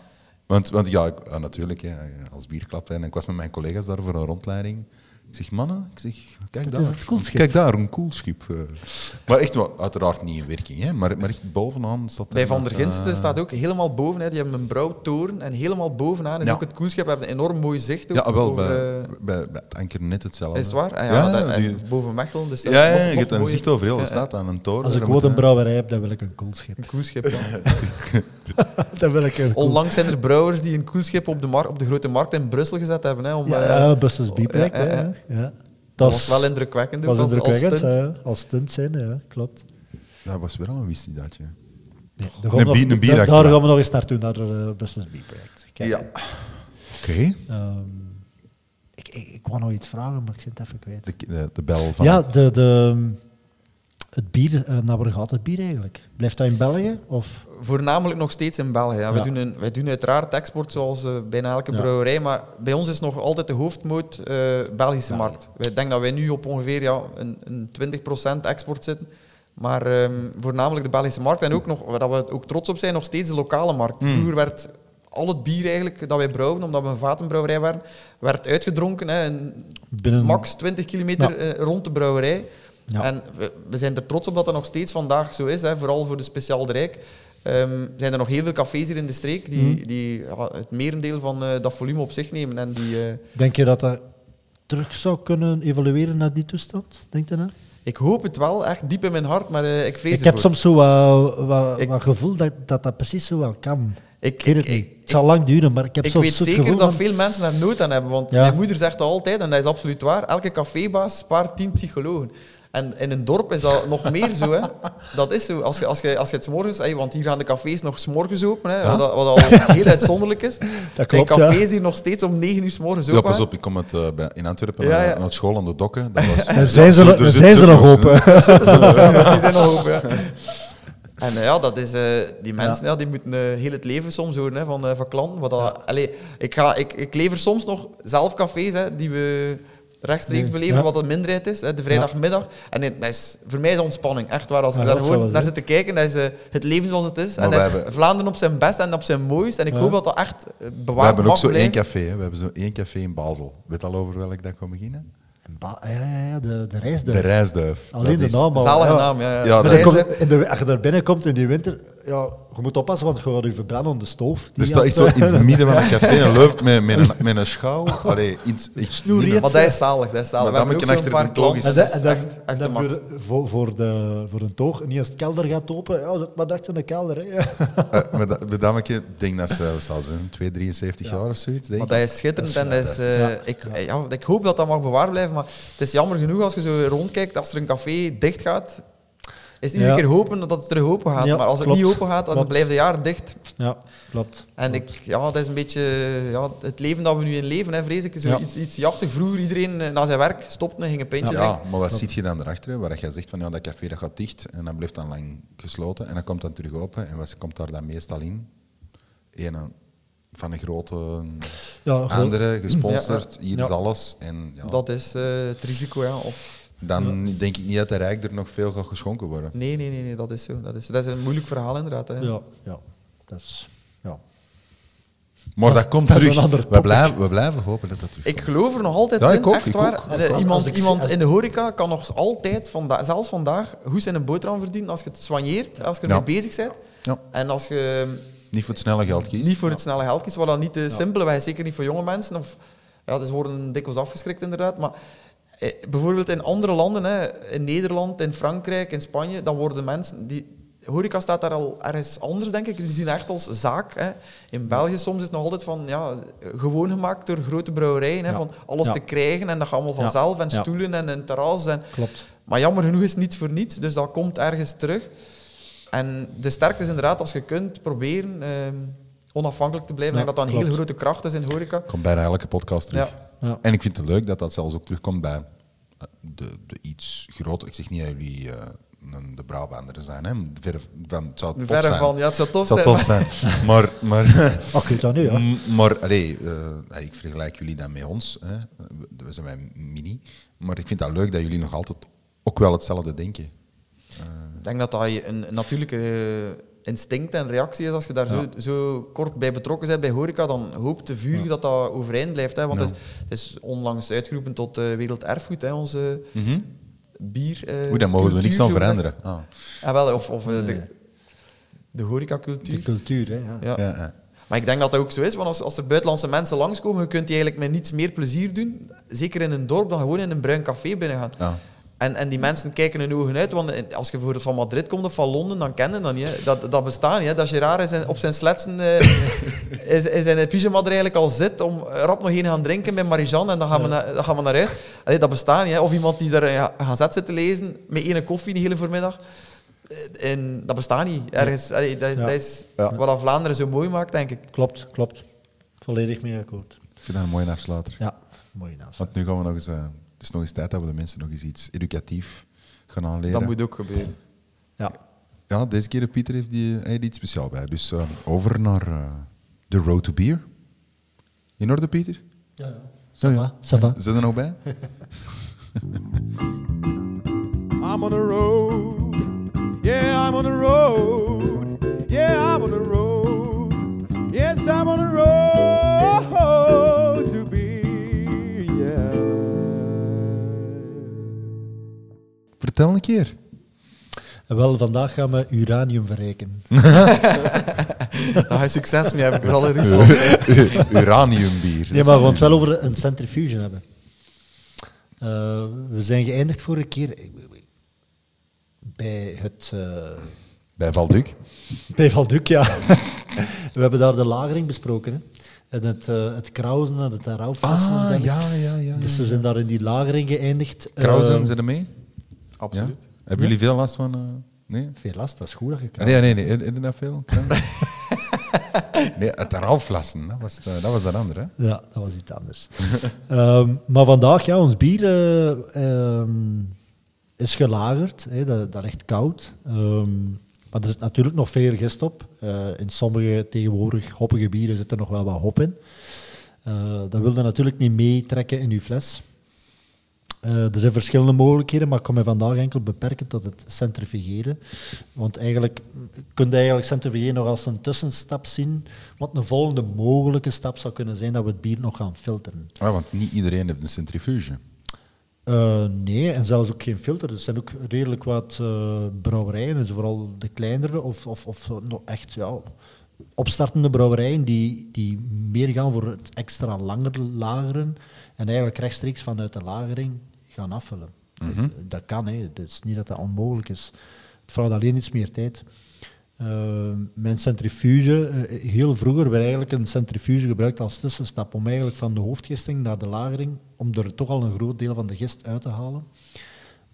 Want, want ja, ik- ja, natuurlijk, hè, als bierklap. En ik was met mijn collega's daar voor een rondleiding. Ik zeg, mannen, ik zeg, kijk Dat daar. is. Kijk daar, een koelschip. eh. Maar echt, wel, uiteraard niet in werking, hè, maar, maar echt bovenaan staat er Bij Van der Ginsten eh, staat ook helemaal boven. Hè. Die hebben een brouwtoren en helemaal bovenaan is Ja. ook het koelschip. We hebben een enorm mooi zicht ook Ja, wel, over, bij, eh, bij, bij het Anker net hetzelfde. Is het waar? Ah, ja, Ja, dat- en die- boven Mechelen. Dus Ja, ja, je hebt een zicht over heel de Ja, stad aan een toren. Als ik ooit een brouwerij heb, dan wil ik een koelschip. Een koelschip, ja. (laughs) (laughs) wil ik koel- Onlangs zijn er brouwers die een koelschip op de, mar- op de grote markt in Brussel gezet hebben. Hè, om, Ja, eh, ja Busters B-project. ja, ja, hè, ja. ja. dat was wel indrukwekkend. was als- als indrukwekkend, stunt. als stunt zijn, ja, klopt. Dat was wel een wist-datje. Nee, daar Een gaan we bier- nog- een bier daar- gaan we nog eens naartoe, naar de Busters B-project. Kijk, Ja. Oké. ehm, ik, ik, ik wou nog iets vragen, maar ik zit het even kwijt. De, de, de bel van... Ja, de, de, het bier, eh, naar waar gaat het bier eigenlijk? Blijft dat in België? Of? Voornamelijk nog steeds in België. Ja. We Ja. doen een, wij doen uiteraard export zoals eh, bijna elke Ja. brouwerij, maar bij ons is nog altijd de hoofdmoot eh, Belgische markt. Wij denken dat wij nu op ongeveer ja, een, een 20% export zitten. Maar ehm, voornamelijk de Belgische markt en ook nog, waar dat we ook trots op zijn, nog steeds de lokale markt. Mm. Vroeger werd al het bier eigenlijk dat wij brouwen, omdat we een vatenbrouwerij waren, werd uitgedronken. Hè, in Binnen, max 20 kilometer rond de brouwerij. Ja. En we, we zijn er trots op dat dat nog steeds vandaag zo is, hè, vooral voor de Speciaal Rijk. Ehm, zijn er nog heel veel cafés hier in de streek die, Mhm. die ja, het merendeel van eh, dat volume op zich nemen. En die, eh, Denk je dat dat terug zou kunnen evolueren naar die toestand? Denk je dat? ik hoop het wel, echt diep in mijn hart, maar eh, ik vrees Ik heb soms zo wat, gevoel dat, dat dat precies zo wel kan. ik, weet het ik- niet. ik- Het zal lang duren, maar ik heb ik weet zeker gevoel dat van- veel mensen daar nood aan hebben. Want Ja. mijn moeder zegt dat altijd, en dat is absoluut waar, elke cafébaas spaart tien psychologen. En in een dorp is dat nog meer zo. Hè. Dat is zo. Als je, als je, als je het 's morgens... hey, want hier gaan de cafés nog 's morgens open, hè, wat, wat al heel uitzonderlijk is. (laughs) Dat zijn klopt, ja. cafés hier nog steeds om 9 uur 's morgens Ja, open. pas op, ik kom uit, eh, in Antwerpen Ja, aan- ja. aan het school aan de dokken. Dat was, En zijn ze, Ja, er zijn ze nog open? Die zijn nog open, ja. En eh, ja, dat is, eh, die mensen ja. die moeten eh, heel het leven soms horen hè, van, eh, van klanten. Wat dat, allee, ik, ga, ik, ik lever soms nog zelf cafés hè, die we rechtstreeks Nee, beleven, ja. wat een minderheid is, hè, de vrijdagmiddag. En nee, dat is voor mij is dat ontspanning, echt waar. Als ik Ja, daar gewoon naar zit te kijken, dat is eh, het leven zoals het is. Maar en dat is hebben- Vlaanderen op zijn best en op zijn mooist. En ik Ja. hoop dat dat echt eh, we bewaard hebben ook zo één café. Hè. We hebben zo één café in Basel. Weet al over welk dat ik ga beginnen? En ba- ja, ja, ja, de, de reisduif. De reisduif. Alleen Dat de is- naam al. Zalige ja. naam, ja. Ja, dat is- komt, in de, als je daar binnenkomt in die winter, ja, je moet oppassen, want je gaat je verbranden op de stoof. Er staat echt zo in het midden van een café een (laughs) leup met, met, een, met een schouw. Allee, iets, echt Snoer niet je meer- Maar dat is zalig, dat is zalig. Maar dan moet je achter logisch- klanten. En Dat dan, is en echt, dan, echt de en dan voor, voor, voor, de, voor een toog, niet als het kelder gaat open, ja, zet maar direct in de kelder. Hè. Eh, met dat- dat ik denk dat ze, zal zijn, 2, 73 jaar of zoiets. Denk Maar ik. dat is schitterend en dat is, eh, ik, ja, ik hoop dat dat mag bewaard blijven, maar het is jammer genoeg als je zo rondkijkt, als er een café dicht gaat, is het iedere Ja. keer hopen dat het terug open gaat. Ja, maar als het klopt. niet open gaat, dan Klopt. blijft het jaar dicht. Ja, klopt. En ik, ja, dat is een beetje ja, het leven dat we nu in leven, hè, vrees ik. Zo Ja. iets, iets jachtig. Vroeger iedereen eh, na zijn werk stopte en ging een pintje Ja, maar wat ziet je dan erachter? hè? Waar jij zegt van ja, dat café dat gaat dicht en dat blijft dan lang gesloten en dan komt dat terug open. En wat komt daar dan meestal in? Een van een grote Ja, andere, gesponsord, hier Ja. is alles. En ja, Dat is eh, het risico, ja. Of, dan denk ik niet dat de rijk er nog veel gaat geschonken worden. nee, nee, nee, nee, dat is zo. Dat is, dat is een moeilijk verhaal inderdaad. Hè. ja, ja, dat is... Ja. Maar Dat komt dat is terug. een ander we, blijven, we blijven hopen dat dat terug Ik geloof er nog altijd Ja, in, ik ook, echt ik waar. ook. Als- Eh, als- iemand als ik- iemand als- in de horeca kan nog altijd, vanda zelfs vandaag, goed zijn een boterham verdienen als je het soigneert, als je Ja. ermee bezig bent. Ja. En als je Niet voor het snelle geld kiest. niet voor het snelle geld kiest, wat dan niet te simpele weg is, zeker niet voor jonge mensen. Of, ja, ze worden dikwijls afgeschrikt inderdaad, maar eh, bijvoorbeeld in andere landen, hè, in Nederland, in Frankrijk, in Spanje, dan worden mensen... Die, horeca staat daar al ergens anders, denk ik. Die zien echt als zaak. Hè. In België soms is het nog altijd van, ja, gewoon gemaakt door grote brouwerijen, hè, Ja. van alles Ja. te krijgen en dat gaat allemaal Ja. vanzelf, en stoelen en een terras. En, Klopt. maar jammer genoeg is het niets voor niets, dus dat komt ergens terug. En de sterkte is inderdaad, als je kunt proberen ehm, onafhankelijk te blijven, Ja, en dat dat een klopt. hele grote kracht is in horeca. Komt bijna elke podcast terug. Ja. Ja. En ik vind het leuk dat dat zelfs ook terugkomt bij eh, de, de iets groter. Ik zeg niet dat jullie eh, een- de Brabanderen zijn, hè. Verre van, het zou tof Verre zijn. van, ja, het zou tof het zou zijn. tof zijn. (laughs) Maar, maar, Ach, dat nu, ja. Maar allee, eh, ik vergelijk jullie dan met ons. Hè. We zijn bij mini. Maar ik vind dat leuk dat jullie nog altijd ook wel hetzelfde denken. Ik denk dat dat een, een natuurlijke instinct en reactie is. Als je daar zo, zo kort bij betrokken bent bij horeca, dan hoopt de vuur dat dat overeind blijft. Hè? Want het, is, het is onlangs uitgeroepen tot eh, werelderfgoed, hè, onze bier. eh, Oeh, daar mogen we cultuur, niks aan veranderen. Ah. Ah, wel, of of eh, Nee. de, de De horecacultuur. cultuur, hè. Ja. Ja. Ja, ja. Maar ik denk dat dat ook zo is, want als, als er buitenlandse mensen langskomen, je kunt die eigenlijk met niets meer plezier doen, zeker in een dorp, dan gewoon in een bruin café binnen gaan. Ja. En, en die mensen kijken hun ogen uit, want als je bijvoorbeeld van Madrid komt of van Londen, dan kennen dat niet. Hè. Dat, dat bestaat niet. Hè. Dat Gerard is in- op zijn sletsen eh, (laughs) is, is in het pyjama er eigenlijk al zit om rap nog een gaan drinken bij Marijan en dan gaan we, naar, dan gaan we naar huis. Allee, dat bestaat niet. Hè. Of iemand die daar eh, gaan zet zitten lezen met één koffie de hele voormiddag. Eh, En dat bestaat niet. Ergens, allee, dat is, Ja. dat is Ja. wat dat Vlaanderen zo mooi maakt, denk ik. Klopt, klopt. Volledig mee akkoord. Ik vind dat een mooie afsluiter. Ja, mooie naast. Want nu gaan we nog eens... eh, is nog eens tijd dat we de mensen nog eens iets educatief gaan aanleren. Dat moet ook gebeuren. Ja. Ja, deze keer heeft Pieter heeft die, hij iets speciaals bij. Dus eh, over naar eh, The Road to Beer. In orde, Pieter? Ja, ja. Ja, Ça va, ça va. Zijn er nog bij? (laughs) I'm on the road. Yeah, I'm on the road. Yeah, I'm on the road. Yes, I'm on the road Vertel een keer. Wel, vandaag gaan we uranium verrijken. (laughs) Daar ga je succes mee hebben, vooral in Rusland. (laughs) Uraniumbier. Nee, maar we gaan het wel over een centrifuge hebben. Eh, we zijn geëindigd vorige keer bij het... eh, Bij Valduc. bij Valduc, ja. we hebben daar de lagering besproken. Hè. En het, eh het krausen en het heraufflassen. en Ah, ja, ja, ja. Dus we zijn daar in die lagering geëindigd. Krausen, Eh, zijn er mee? Absoluut. Ja? Hebben jullie veel last van... eh, nee? Veel last, dat is goed dat je Ah. Nee, nee, nee. Heb je dat veel? (laughs) nee, het eraflassen, dat was, het, dat was dat andere. Hè? Ja, dat was iets anders. (laughs) Ehm, maar vandaag, ja, ons bier eh, ehm, is gelagerd. Hè, dat, dat ligt koud. Ehm, maar er zit natuurlijk nog veel gist op. Eh, in sommige tegenwoordig hoppige bieren zit er nog wel wat hop in. Eh, dat wil je natuurlijk niet meetrekken in je fles. Eh, er zijn verschillende mogelijkheden, maar ik kan me vandaag enkel beperken tot het centrifugeren. Want eigenlijk kun je eigenlijk centrifugeren nog als een tussenstap zien. Want een volgende mogelijke stap zou kunnen zijn dat we het bier nog gaan filteren. Ah, want niet iedereen heeft een centrifuge. Eh, nee, en zelfs ook geen filter. Er zijn ook redelijk wat eh, brouwerijen, dus vooral de kleinere of, of, of nog echt ja, opstartende brouwerijen die, die meer gaan voor het extra langer lageren en eigenlijk rechtstreeks vanuit de lagering gaan afvullen. Dat kan, hè. het is niet dat dat onmogelijk is. Het vraagt alleen iets meer tijd. Uh, mijn centrifuge, uh, heel vroeger werd eigenlijk een centrifuge gebruikt als tussenstap om eigenlijk van de hoofdgisting naar de lagering, om er toch al een groot deel van de gist uit te halen.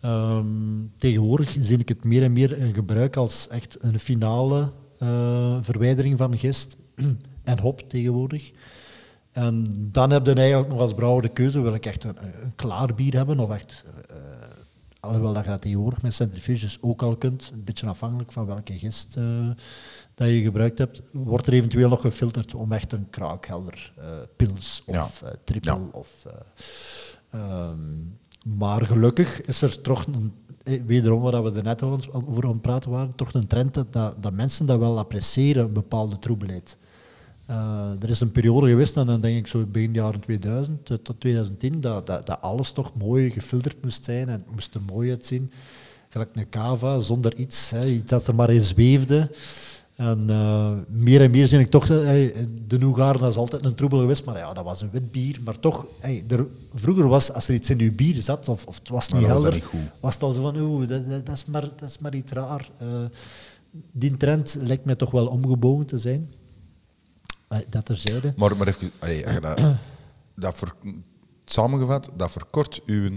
Um, tegenwoordig zie ik het meer en meer in gebruik als echt een finale uh, verwijdering van gist (clears throat) en hop tegenwoordig. En dan heb je eigenlijk nog als brouwer de keuze, wil ik echt een, een klaar bier hebben of echt Alhoewel dat je dat tegenwoordig met centrifuges ook al kunt, een beetje afhankelijk van welke gist uh, dat je gebruikt hebt, wordt er eventueel nog gefilterd om echt een kraakhelder uh, pils of ja. triple. Ja. Of, um, maar gelukkig is er toch, een, wederom waar we er net over aan het praten waren, toch een trend dat, dat mensen dat wel appreciëren, een bepaalde troebelheid. Uh, er is een periode geweest, en dan denk ik zo begin jaren 2000 tot 2010, dat, dat, dat, alles toch mooi gefilterd moest zijn en het moest er mooi uitzien. Gelijk een cava, zonder iets, hè, iets dat er maar in zweefde. En uh, meer en meer zie ik toch, hey, de Nougaarden is altijd een troebel geweest, maar ja, dat was een wit bier. Maar toch, hey, er, vroeger was, als er iets in uw bier zat, of, of het was niet helder, was, was, het al zo van, oeh, dat, dat, dat, is maar, dat is maar iets raar. Uh, die trend lijkt mij toch wel omgebogen te zijn. Dat terzijde. Maar, maar even, allee, dat, (clears throat) dat ver, samengevat, dat verkort uw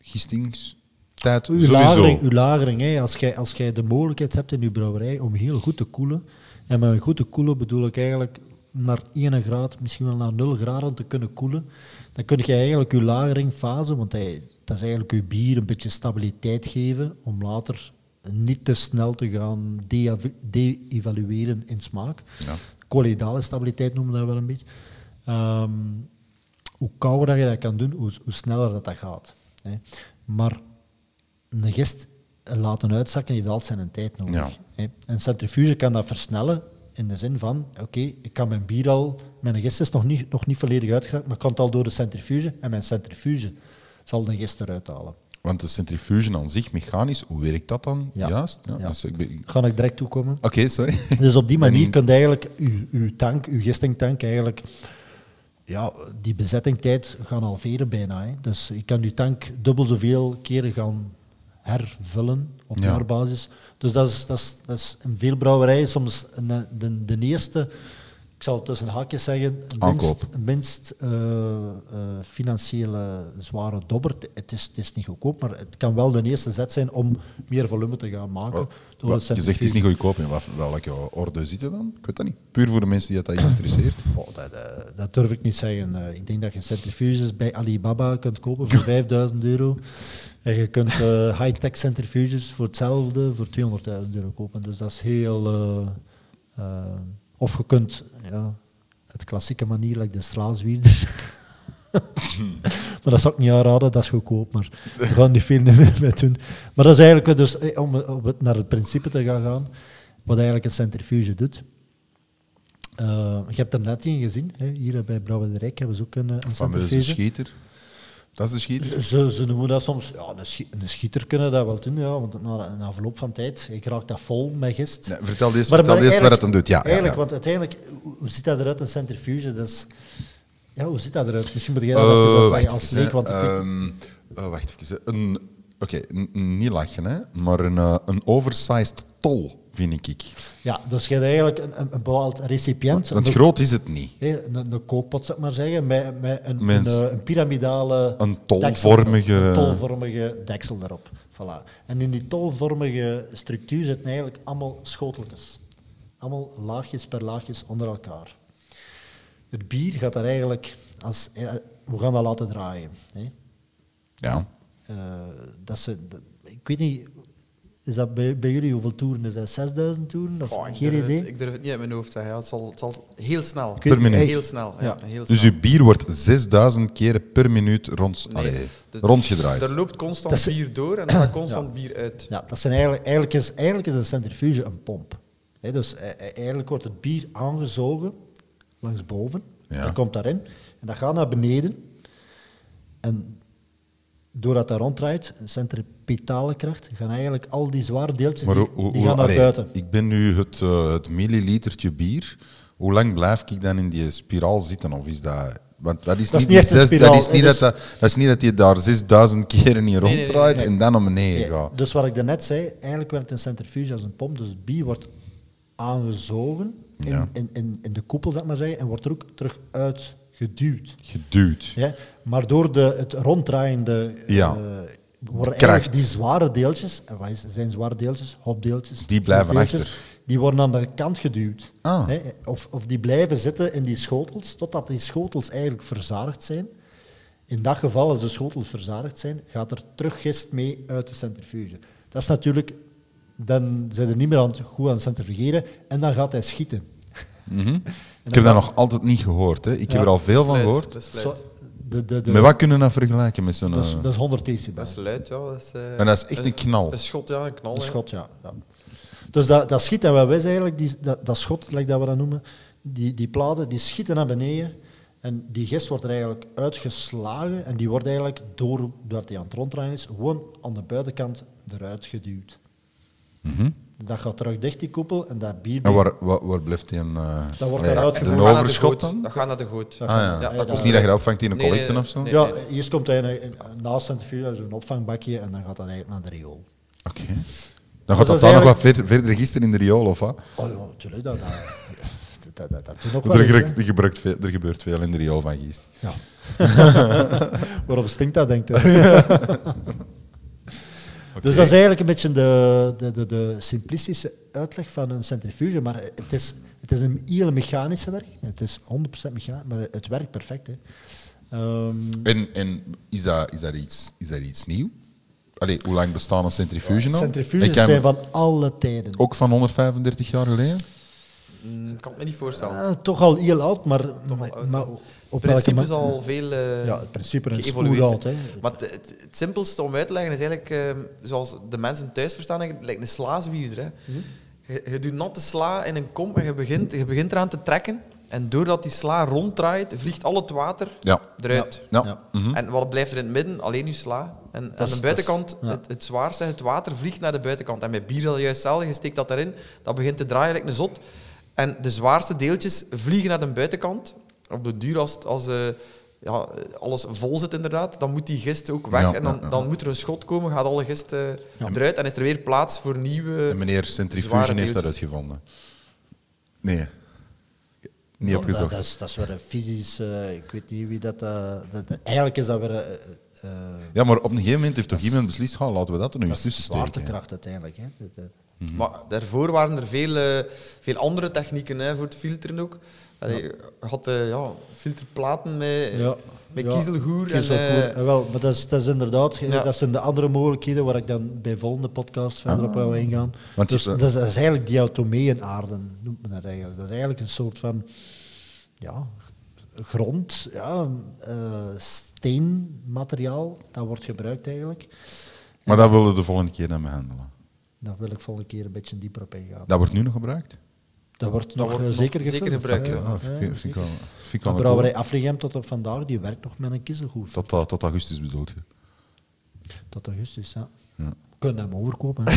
gistingstijd uw lagering, uw lagering hè. Als, jij, als de mogelijkheid hebt in uw brouwerij om heel goed te koelen, en met goed te koelen bedoel ik eigenlijk naar 1 graad, misschien wel naar 0 graden te kunnen koelen, dan kun je eigenlijk je lageringfase, want hij, dat is eigenlijk je bier een beetje stabiliteit geven om later niet te snel te gaan de-evalueren in smaak. Ja colloidale stabiliteit noemen we dat wel een beetje. Um, hoe kouder je dat kan doen, hoe, hoe sneller dat, dat gaat. Hè. Maar een gist laten uitzakken heeft altijd zijn tijd nodig. Ja. Hè. Een centrifuge kan dat versnellen in de zin van, oké, ik kan mijn bier al, mijn gist is nog niet, nog niet volledig uitgezakt, maar ik kan het al door de centrifuge en mijn centrifuge zal de gist eruit halen. Want de centrifuge aan zich, mechanisch, hoe werkt dat dan juist? Ja, ja. Dus ik ben... Ga ik direct toekomen. Oké, sorry. (laughs) Dus op die manier kun je eigenlijk uw, uw tank, uw gistingtank eigenlijk, ja, die bezettingtijd gaan halveren bijna. Hè. Dus je kan je tank dubbel zoveel keren gaan hervullen op jaarbasis. Dus dat is, dat, is, dat is in veel brouwerijen soms een, de, de eerste ik zal tussen haakjes zeggen, minst, minst uh, uh, financiële zware dobber. Het is, het is niet goedkoop, maar het kan wel de eerste zet zijn om meer volume te gaan maken. Wat, je zegt het is niet goedkoop, in welke orde zit je dan? Ik weet dat niet. Puur voor de mensen die dat, interesseert. (laughs) Oh, dat, dat, dat, durf ik niet zeggen. ik denk dat je centrifuges bij Alibaba kunt kopen voor (laughs) 5000 euro. En je kunt high-tech centrifuges voor hetzelfde voor 200.000 euro kopen. Dus dat is heel... Of je kunt, ja, het klassieke manier, like de straalzwierder. (laughs) maar dat zou ik niet aanraden, dat is goedkoop, maar we gaan niet veel meer (laughs) doen. Maar dat is eigenlijk, dus, eh, om, om naar het principe te gaan gaan, wat eigenlijk een centrifuge doet. Uh, je hebt er net in gezien, hè, hier bij Brouwer de Rijk hebben ze ook een, een centrifuge. schieter. Dat is de schieter? Ze, ze noemen dat soms, ja, een, schieter kunnen dat wel doen, ja, want na een afloop van tijd, ik raak dat vol met gist. Ja, vertel eens, maar, vertel eens wat het hem doet. Ja, eigenlijk, want uiteindelijk, hoe ziet dat eruit, een centrifuge? Dus, ja, hoe ziet dat eruit? Misschien moet jij dat uh, even als leek, want um, uh, Wacht even, een, oké, okay, niet lachen, hè, maar een, uh, een oversized tol vind ik. Ja, dus je hebt eigenlijk een, een, bepaald recipiënt. Want groot is het niet. Een, een, kookpot, zeg maar zeggen, met, met een, een, eh, een, piramidale... Een tolvormige... Deksel, een tolvormige deksel erop. Voilà. En in die tolvormige structuur zitten eigenlijk allemaal schoteltjes. Allemaal laagjes per laagjes onder elkaar. Het bier gaat daar eigenlijk... Als, eh, we gaan dat laten draaien. Hè. Ja. Uh, dat ze, ik weet niet is dat bij, bij jullie hoeveel toeren? Is dat 6000 toeren? Of geen idee? ik durf het niet uit mijn hoofd te zeggen. Het zal, het zal heel snel. Per minuut. Heel snel. Ja. heel dus je bier wordt 6000 keren per minuut rond, nee, allee, dus rondgedraaid. Er loopt constant bier door en er gaat constant bier uit. Ja, dat zijn eigenlijk, eigenlijk, is, eigenlijk is een centrifuge een pomp. He, dus eh, eh, eigenlijk wordt het bier aangezogen langs boven. Dat komt daarin. En dat gaat naar beneden. En doordat dat ronddraait, een centripetale kracht, gaan eigenlijk al die zware deeltjes Maar die, hoe- hoe- die gaan naar allee, buiten. Ik ben nu het, eh, het millilitertje bier. Hoe lang blijf ik dan in die spiraal zitten? Of is dat... Want dat is Dat is niet, zes- dat is niet hè, dat, is niet dat je daar 6000 keren in nee, nee, ronddraait nee. en dan naar beneden Ja, gaat. dus wat ik daarnet zei, eigenlijk werkt een centrifuge als een pomp. Dus het bier wordt aangezogen in, Ja. in, in, in de koepel, zeg maar zeggen, en wordt er ook terug uitgeduwd. Geduwd. Ja? Maar door de, het ronddraaiende Ja. eh, worden eigenlijk die zware deeltjes, en wat zijn zware deeltjes, hopdeeltjes, Die blijven gifdeeltjes, achter. Die worden aan de kant geduwd. Ah. Hè? Of, of die blijven zitten in die schotels, totdat die schotels eigenlijk verzadigd zijn. In dat geval, als de schotels verzadigd zijn, gaat er terug gist mee uit de centrifuge. Dat is natuurlijk, dan zijn er niet meer aan goed aan het centrifugeren en dan gaat hij schieten. Mhm. (laughs) Ik heb dat nog altijd niet gehoord. Hè. Ik heb er al veel van gehoord. De, de, de, Met wat kunnen we dat vergelijken met zo'n... dat, is, eh, dat is 100 decibel. Dat is luid, ja. Dat is, eh, En dat is echt een knal. Een schot, ja, een knal. Een schot, ja. ja. Dus dat, dat schiet, en wat wij eigenlijk, die, dat, dat schot, like dat we dat noemen, die, die platen, die schieten naar beneden. En die gist wordt er eigenlijk uitgeslagen en die wordt eigenlijk, door, doordat hij aan het ronddraaien is, gewoon aan de buitenkant eruit geduwd. Mhm. Dat gaat terug dicht, die koepel, en dat bier... En waar, waar, waar blijft die een... eh, Dat wordt eruit. Dat naar de overschot dan? Dat gaat naar de goot. Dat Ah ja. Ja, dat dat Het is niet dat je dat opvangt in een Nee, nee, collecte nee, of zo? nee. ja, hier komt hij naast centrifuge, zo'n opvangbakje, en dan gaat dat eigenlijk naar de riool. Oké. Dan gaat dat dat dan nog wat ver- verder gisteren in de riool, of wat? Oh ja, natuurlijk, dat, dat, dat, dat, dat doet ook (laughs) Er, eens, er, gebeurt veel, er gebeurt veel in de riool van Giest. Ja. (laughs) Waarom stinkt dat, denkt (laughs) Dus dat is eigenlijk een beetje de, de, de, de simplistische uitleg van een centrifuge. Maar het is, het is een hele mechanische werk. Het is 100% mechanisch, maar het werkt perfect. Hè. Ehm, En, en is, dat, is, dat iets, is dat iets nieuw? Allee, hoe lang bestaan een centrifuge al? centrifuges zijn van alle tijden. Ook van 135 jaar geleden? Mm, Ik kan het me niet voorstellen. Toch al heel oud, maar. Op principe is al veel eh, Ja, het principe is geëvolueerd. Hè. Maar het, het, het simpelste om uit te leggen is eigenlijk, eh, zoals de mensen thuis verstaan, het lijkt een slaaswierder. Hè. Mhm. Je, je doet natte sla in een kom en je begint, je begint eraan te trekken. En doordat die sla ronddraait, vliegt al het water Ja. eruit. ja. Ja. Mhm. En wat blijft er in het midden? Alleen je sla. En aan de buitenkant, dat is- ja. het, het zwaarste, het water vliegt naar de buitenkant. En bij bier is dat juist hetzelfde. Je steekt dat erin, dat begint te draaien like een zot. En de zwaarste deeltjes vliegen naar de buitenkant. Op de duur, als, eh, ja, alles vol zit inderdaad, dan moet die gist ook weg. Ja, en dan, ja, ja. dan moet er een schot komen, gaat alle gist eruit. En is er weer plaats voor nieuwe... En meneer Centrifuge zware heeft dat uitgevonden. Nee. Niet Ja, opgezocht. Dat, is, dat is weer een fysisch... eh, ik weet niet wie dat... eh, dat, eigenlijk is dat weer... Ja, maar op een gegeven moment heeft toch iemand beslist, "Ah, laten we dat er nog eens tussen steken. zwaartekracht uiteindelijk. Hè. Maar daarvoor waren er veel, veel andere technieken hè, voor het filteren ook. Allee, Je had eh, ja, filterplaten met, Ja. met Ja, kiezelgoer. En, Kiezelgoer, eh, eh, wel, maar dat is, dat is inderdaad, Ja. dat zijn de andere mogelijkheden waar ik dan bij volgende podcast verder op wil ingaan. Want dus dat is, dat is eigenlijk diatomeenaarden, noemt men dat eigenlijk. Dat is eigenlijk een soort van ja, grond, ja, eh, steenmateriaal, dat wordt gebruikt eigenlijk. Maar dat willen we de volgende keer dan behandelen. Daar wil ik volgende keer een beetje dieper op ingaan. Dat wordt nu nog gebruikt? Dat wordt nog wordt eh, nog zeker zeker gevuld. gebruikt, Ja, ja. Ah, vind ik- vind ik zeker. De brouwerij. Afrigem tot op vandaag, die werkt nog met een kiezelgoed. Tot, eh, tot augustus bedoelt je? Tot augustus, ja. Ja. Kunnen hem overkopen. (laughs)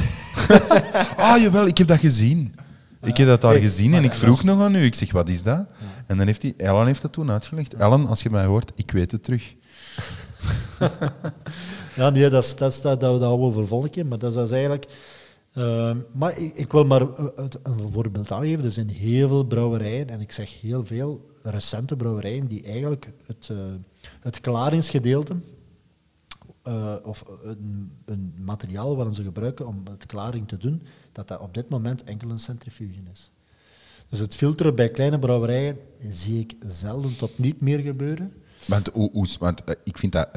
Ah, jawel, ik heb dat gezien. Ik heb dat daar gezien en ik vroeg nog aan u. Ik zeg, wat is dat? En dan heeft hij, Ellen heeft dat toen uitgelegd. Ellen, als je mij hoort, ik weet het terug. (laughs) Ja, nee, dat, is, dat, is, dat, dat, we keer. Maar dat is, dat is eigenlijk... ehm, maar ik, wil maar een, een voorbeeld aangeven. Er zijn heel veel brouwerijen, en ik zeg heel veel recente brouwerijen, die eigenlijk het, eh, het klaringsgedeelte, eh, of een, een materiaal waarin ze gebruiken om het klaring te doen, dat dat op dit moment enkel een centrifuge is. Dus het filteren bij kleine brouwerijen zie ik zelden tot niet meer gebeuren. Want, want eh, ik vind dat...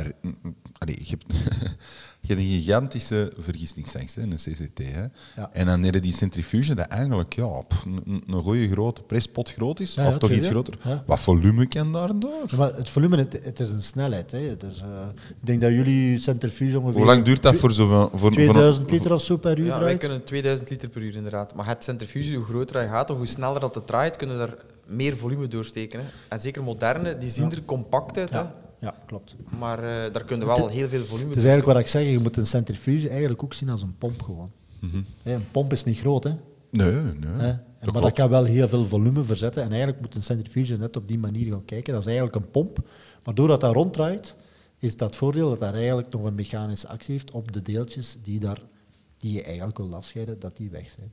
allee, je, hebt, (laughs) je hebt een gigantische vergistingsangst, hè, een CCT. Hè. Ja. En dan heb je die centrifuge, dat eigenlijk ja, pff, een, een goede grote presspot groot is. Ja, ja, of toch iets groter. Ja. Wat volume kan daar door? Ja, maar het volume, het, het is een snelheid. Hè. Dus, eh, ik denk dat jullie centrifuge ongeveer... Hoe lang duurt dat voor zo'n... Voor, voor, 2000 liter of zo per uur ja, wij kunnen 2000 liter per uur inderdaad. Maar het centrifuge, hoe groter hij gaat of hoe sneller dat het draait, kunnen daar meer volume doorsteken. Hè. En zeker moderne, die zien er compact uit. Hè. Ja. klopt. Maar eh, daar kun je wel heel veel volume Het is eigenlijk wat ik zeg, je moet een centrifuge eigenlijk ook zien als een pomp gewoon. Hè, een pomp is niet groot, hè. Nee, nee. hè. En, Dat maar dat kan wel heel veel volume verzetten. En eigenlijk moet een centrifuge net op die manier gaan kijken. Dat is eigenlijk een pomp. Maar doordat dat ronddraait, is dat voordeel dat dat eigenlijk nog een mechanische actie heeft op de deeltjes die, daar, die je eigenlijk wil afscheiden, dat die weg zijn.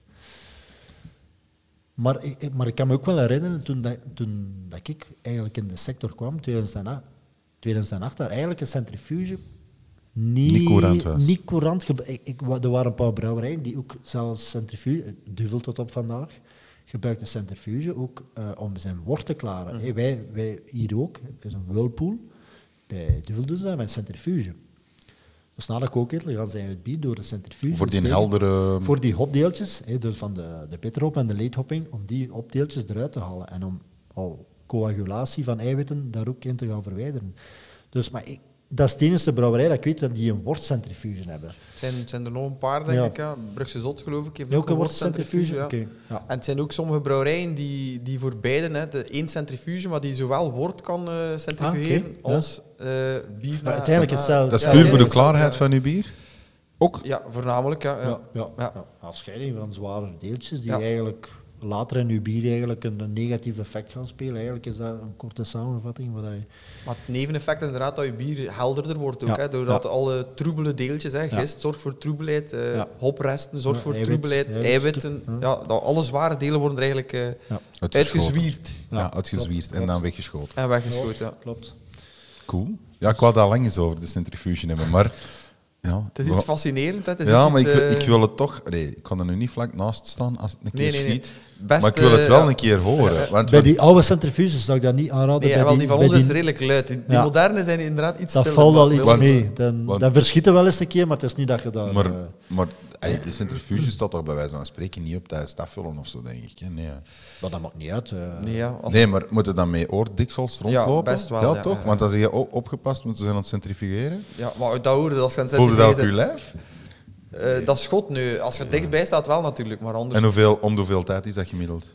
Maar ik, ik- maar ik kan me ook wel herinneren, toen, dat, toen dat ik eigenlijk in de sector kwam, 2008, 2008 daar eigenlijk een centrifuge niet, Niet courant was. Niet courant gebru- ik, ik, er waren een paar brouwerijen die ook zelfs centrifuge, Duvel tot op vandaag, gebruikten centrifuge ook eh, om zijn wort te klaren. Hey, wij, wij hier ook, er is een whirlpool. Bij Duvel doen ze dat met centrifuge. Dus na de kookketel gaan zij het bier door de centrifuge Voor die heldere... Voor die hopdeeltjes, hè, dus van de, de bitterhop en de leedhopping, om die hopdeeltjes eruit te halen. En om al coagulatie van eiwitten daar ook in te gaan verwijderen. Dus, maar ik, dat is de enige brouwerij dat ik weet dat die een wortcentrifuge hebben. zijn, zijn er nog een paar, denk Ja. ik. Ja. Brugse Zot, geloof ik, heeft Ook een wortcentrifuge, wortcentrifuge? Ja. Oké, ja. En het zijn ook sommige brouwerijen die, die voor beide, hè, de één centrifuge, maar die zowel wort kan eh, centrifugeren Ah, als eh, bier. Maar uiteindelijk hetzelfde. Dat is puur voor de klaarheid ja. van uw bier? Ook? Ja, voornamelijk. Ja, ja. Ja, ja, Ja. ja. Afscheiding van zware deeltjes die Ja. eigenlijk later in uw bier eigenlijk een, een negatief effect gaan spelen. Eigenlijk is dat een korte samenvatting. Wat je, Maar het neveneffect is inderdaad dat je bier helderder wordt ook. Ja, Hè, doordat ja. alle troebele deeltjes, hè, gist zorgt voor troebelheid, eh, Ja. hopresten zorgt Ja, voor eiwit, troebelheid, eiwit, eiwitten. ja. Ja, dat, alle zware delen worden er eigenlijk eh, ja, uitgezwierd Ja, uitgezwierd klopt, en dan weggeschoten. en weggeschoten. Ja. klopt. Cool. Ja, ik wou daar lang eens over de centrifuge hebben, maar... Ja, Het is iets fascinerends. hè. Het is ja, maar iets, ik, eh, ik wil het toch... Nee, ik kan er nu niet vlak naast staan als het een keer Nee, nee, nee. schiet. Best, maar ik wil het wel ja. een keer horen. Want Bij die oude centrifuges zou ik dat niet aanraden. Nee, bij wel, die, die van bij ons is die- redelijk luid. Die, Ja. moderne zijn inderdaad iets Dat stiller, valt al iets mee. Dan, want- dan verschiet er wel eens een keer, maar het is niet dat je daar... Maar, eh, maar ey, de centrifuge staat toch bij wijze van spreken niet op tijdens het afvullen of zo, denk ik. hè? Nee, maar dat maakt niet uit. eh. Nee, ja, als- nee maar moeten dan mee oordiksels rondlopen? best wel, ja, toch? ja, Want ja. als je o- opgepast moet ze zijn aan het centrifugeren. ja, maar uit dat hoorde, als je aan het Voelde dat op je lijf? eh, dat schot nu. Als je dichtbij staat, wel natuurlijk, maar anders. En hoeveel, om de hoeveel tijd is dat gemiddeld?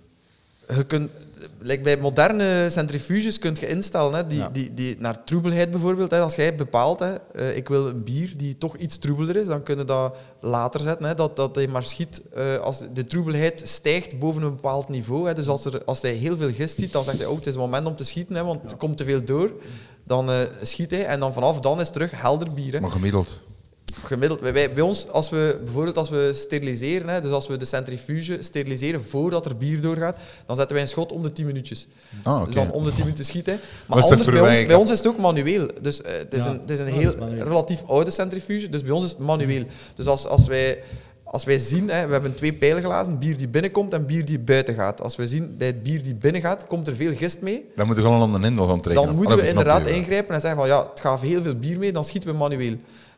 Je kunt, like bij moderne centrifuges kun je instellen, hè, die, Ja. die, die, naar troebelheid bijvoorbeeld. Hè, als jij bepaalt, hè, eh, ik wil een bier die toch iets troebeler is, dan kun je dat later zetten. Hè, dat, dat hij maar schiet eh, als de troebelheid stijgt boven een bepaald niveau. Hè, dus als, er, als hij heel veel gist ziet, dan zegt hij, oh, het is het moment om te schieten, hè, want er komt te veel door. Dan eh, schiet hij en dan vanaf dan is het terug helder bier. Hè. Maar gemiddeld. Gemiddeld, wij- bij ons, als we, bijvoorbeeld als we steriliseren, hè, dus als we de centrifuge steriliseren voordat er bier doorgaat, dan zetten wij een schot om de 10 minuutjes. Ah, oké. Dus dan om de 10 minuten schieten. (laughs) Maar anders, bij ons, bij ons is het ook manueel. Dus eh, het is Ja. een, het is een heel is relatief oude centrifuge, dus bij ons is het manueel. Dus als, als wij... Als wij zien, hè, we hebben twee pijlglazen, bier die binnenkomt en bier die buiten gaat. Als we zien bij het bier die binnen gaat, komt er veel gist mee. Dan moeten we gewoon aan de hendel gaan trekken. Dan moeten we inderdaad ingrijpen en zeggen van ja, het gaat heel veel bier mee, dan schieten we manueel.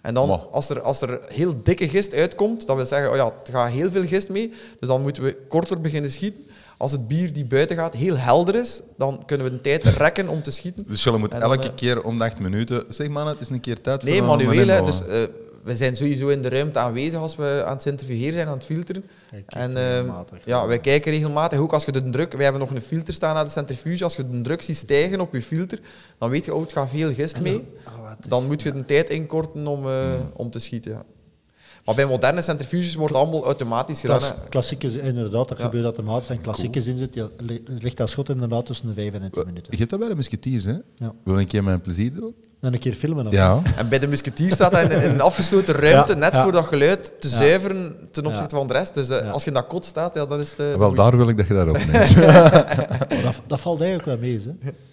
En dan, Maar. als er, als er heel dikke gist uitkomt, dat wil zeggen, oh ja, het gaat heel veel gist mee, dus dan moeten we korter beginnen schieten. Als het bier die buiten gaat heel helder is, dan kunnen we de tijd (laughs) rekken om te schieten. Dus je moet dan, elke eh, keer om de acht minuten... Zeg man, het is een keer tijd Nee, voor de manueel. Dus we zijn sowieso in de ruimte aanwezig als we aan het centrifugeren zijn, aan het filteren. En ehm, ja, wij kijken regelmatig, ook als je de druk... Wij hebben nog een filter staan naar de centrifuge. Als je de druk ziet stijgen op je filter, dan weet je, oh, het gaat veel gist mee. Ah, Dan moet je de tijd inkorten om, eh, om te schieten. Ja. Maar bij moderne centrifuges wordt het allemaal automatisch gedaan. Klas, klassieke, inderdaad, dat Ja. gebeurt automatisch. En klassiekers in zit, ja, li- ligt dat schot inderdaad tussen de 5 en de 10 minuten. Je hebt dat bij de musketiers, hè? Ja. Wil je een keer mijn plezier doen? En een keer filmen. dan. Ja. En bij de musketier staat dat in, in een afgesloten ruimte, Ja, net ja. voor dat geluid te Ja. zuiveren ten Ja. opzichte van de rest. Dus eh, Ja. als je in dat kot staat, ja, dan is het... eh, dan Wel, je- daar wil ik dat je dat (laughs) opneemt. Maar dat, dat valt eigenlijk wel mee. Hè. (laughs)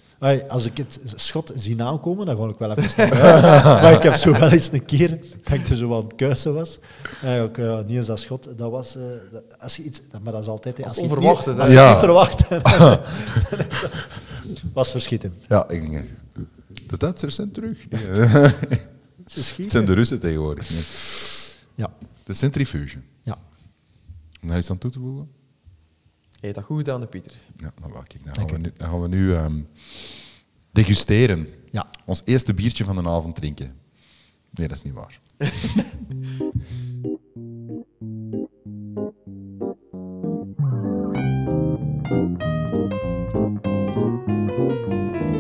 Als ik het schot zie aankomen, dan ga ik wel even staan. (laughs) maar ik heb zo wel eens een keer dat ik er zo aan het kuisen was. Eigenlijk, eh, niet eens dat schot, dat was... eh, dat- als je iets, maar dat is altijd... Als onverwacht niet- is. Als je Ja. niet verwacht. (laughs) was verschieten. ja, ik denk... De Duitsers zijn terug. (laughs) Ze Het zijn de Russen tegenwoordig. Nee. Ja. De centrifuge. ja. Om daar iets aan toe te voegen? Je hebt dat goed gedaan, hè, Pieter. Ja, nou, wacht, kijk, dan gaan we u. nu, dan gaan we nu ehm, degusteren. Ja. Ons eerste biertje van de avond drinken. Nee, dat is niet waar.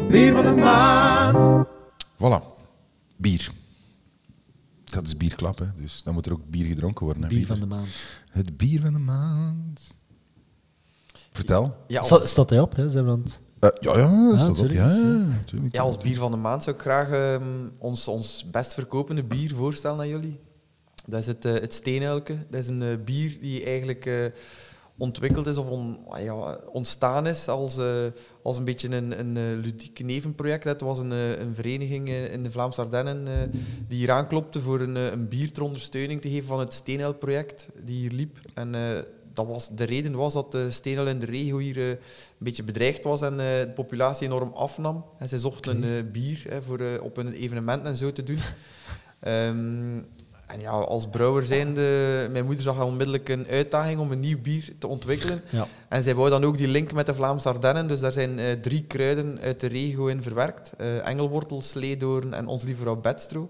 Bier van de maand. Voilà. Bier. Dat is bierklap, hè. dus dan moet er ook bier gedronken worden. hè, Bier van de maand. Het bier van de maand. Vertel. Ja, als, Staat hij op? Hè? Zijn we aan het- Eh, ja, ja, staat op. tuurlijk. Ja, ja, natuurlijk. ja, als bier van de maand zou ik graag ehm, ons, ons best verkopende bier voorstellen aan jullie. Dat is het, eh, het Steenuilke. Dat is een eh, bier die eigenlijk eh, ontwikkeld is of on- ah ja, ontstaan is als, eh, als een beetje een, een eh, ludiek nevenproject. Het was een, een vereniging in de Vlaamse Ardennen eh, die hier aanklopte voor een, een bier ter ondersteuning te geven van het Steenuil-project die hier liep. En eh, dat was, de reden was dat de steenuil in de regio hier eh, een beetje bedreigd was en eh, de populatie enorm afnam. En zij zochten een eh, bier hè, voor, op een evenement en zo te doen. (laughs) Ehm, en ja, als brouwer zijnde, mijn moeder zag onmiddellijk een uitdaging om een nieuw bier te ontwikkelen. Ja. En zij wou dan ook die link met de Vlaamse Ardennen. Dus daar zijn drie kruiden uit de regio in verwerkt. Eh, engelwortel, sleedoorn en ons lieve vrouw bedstro.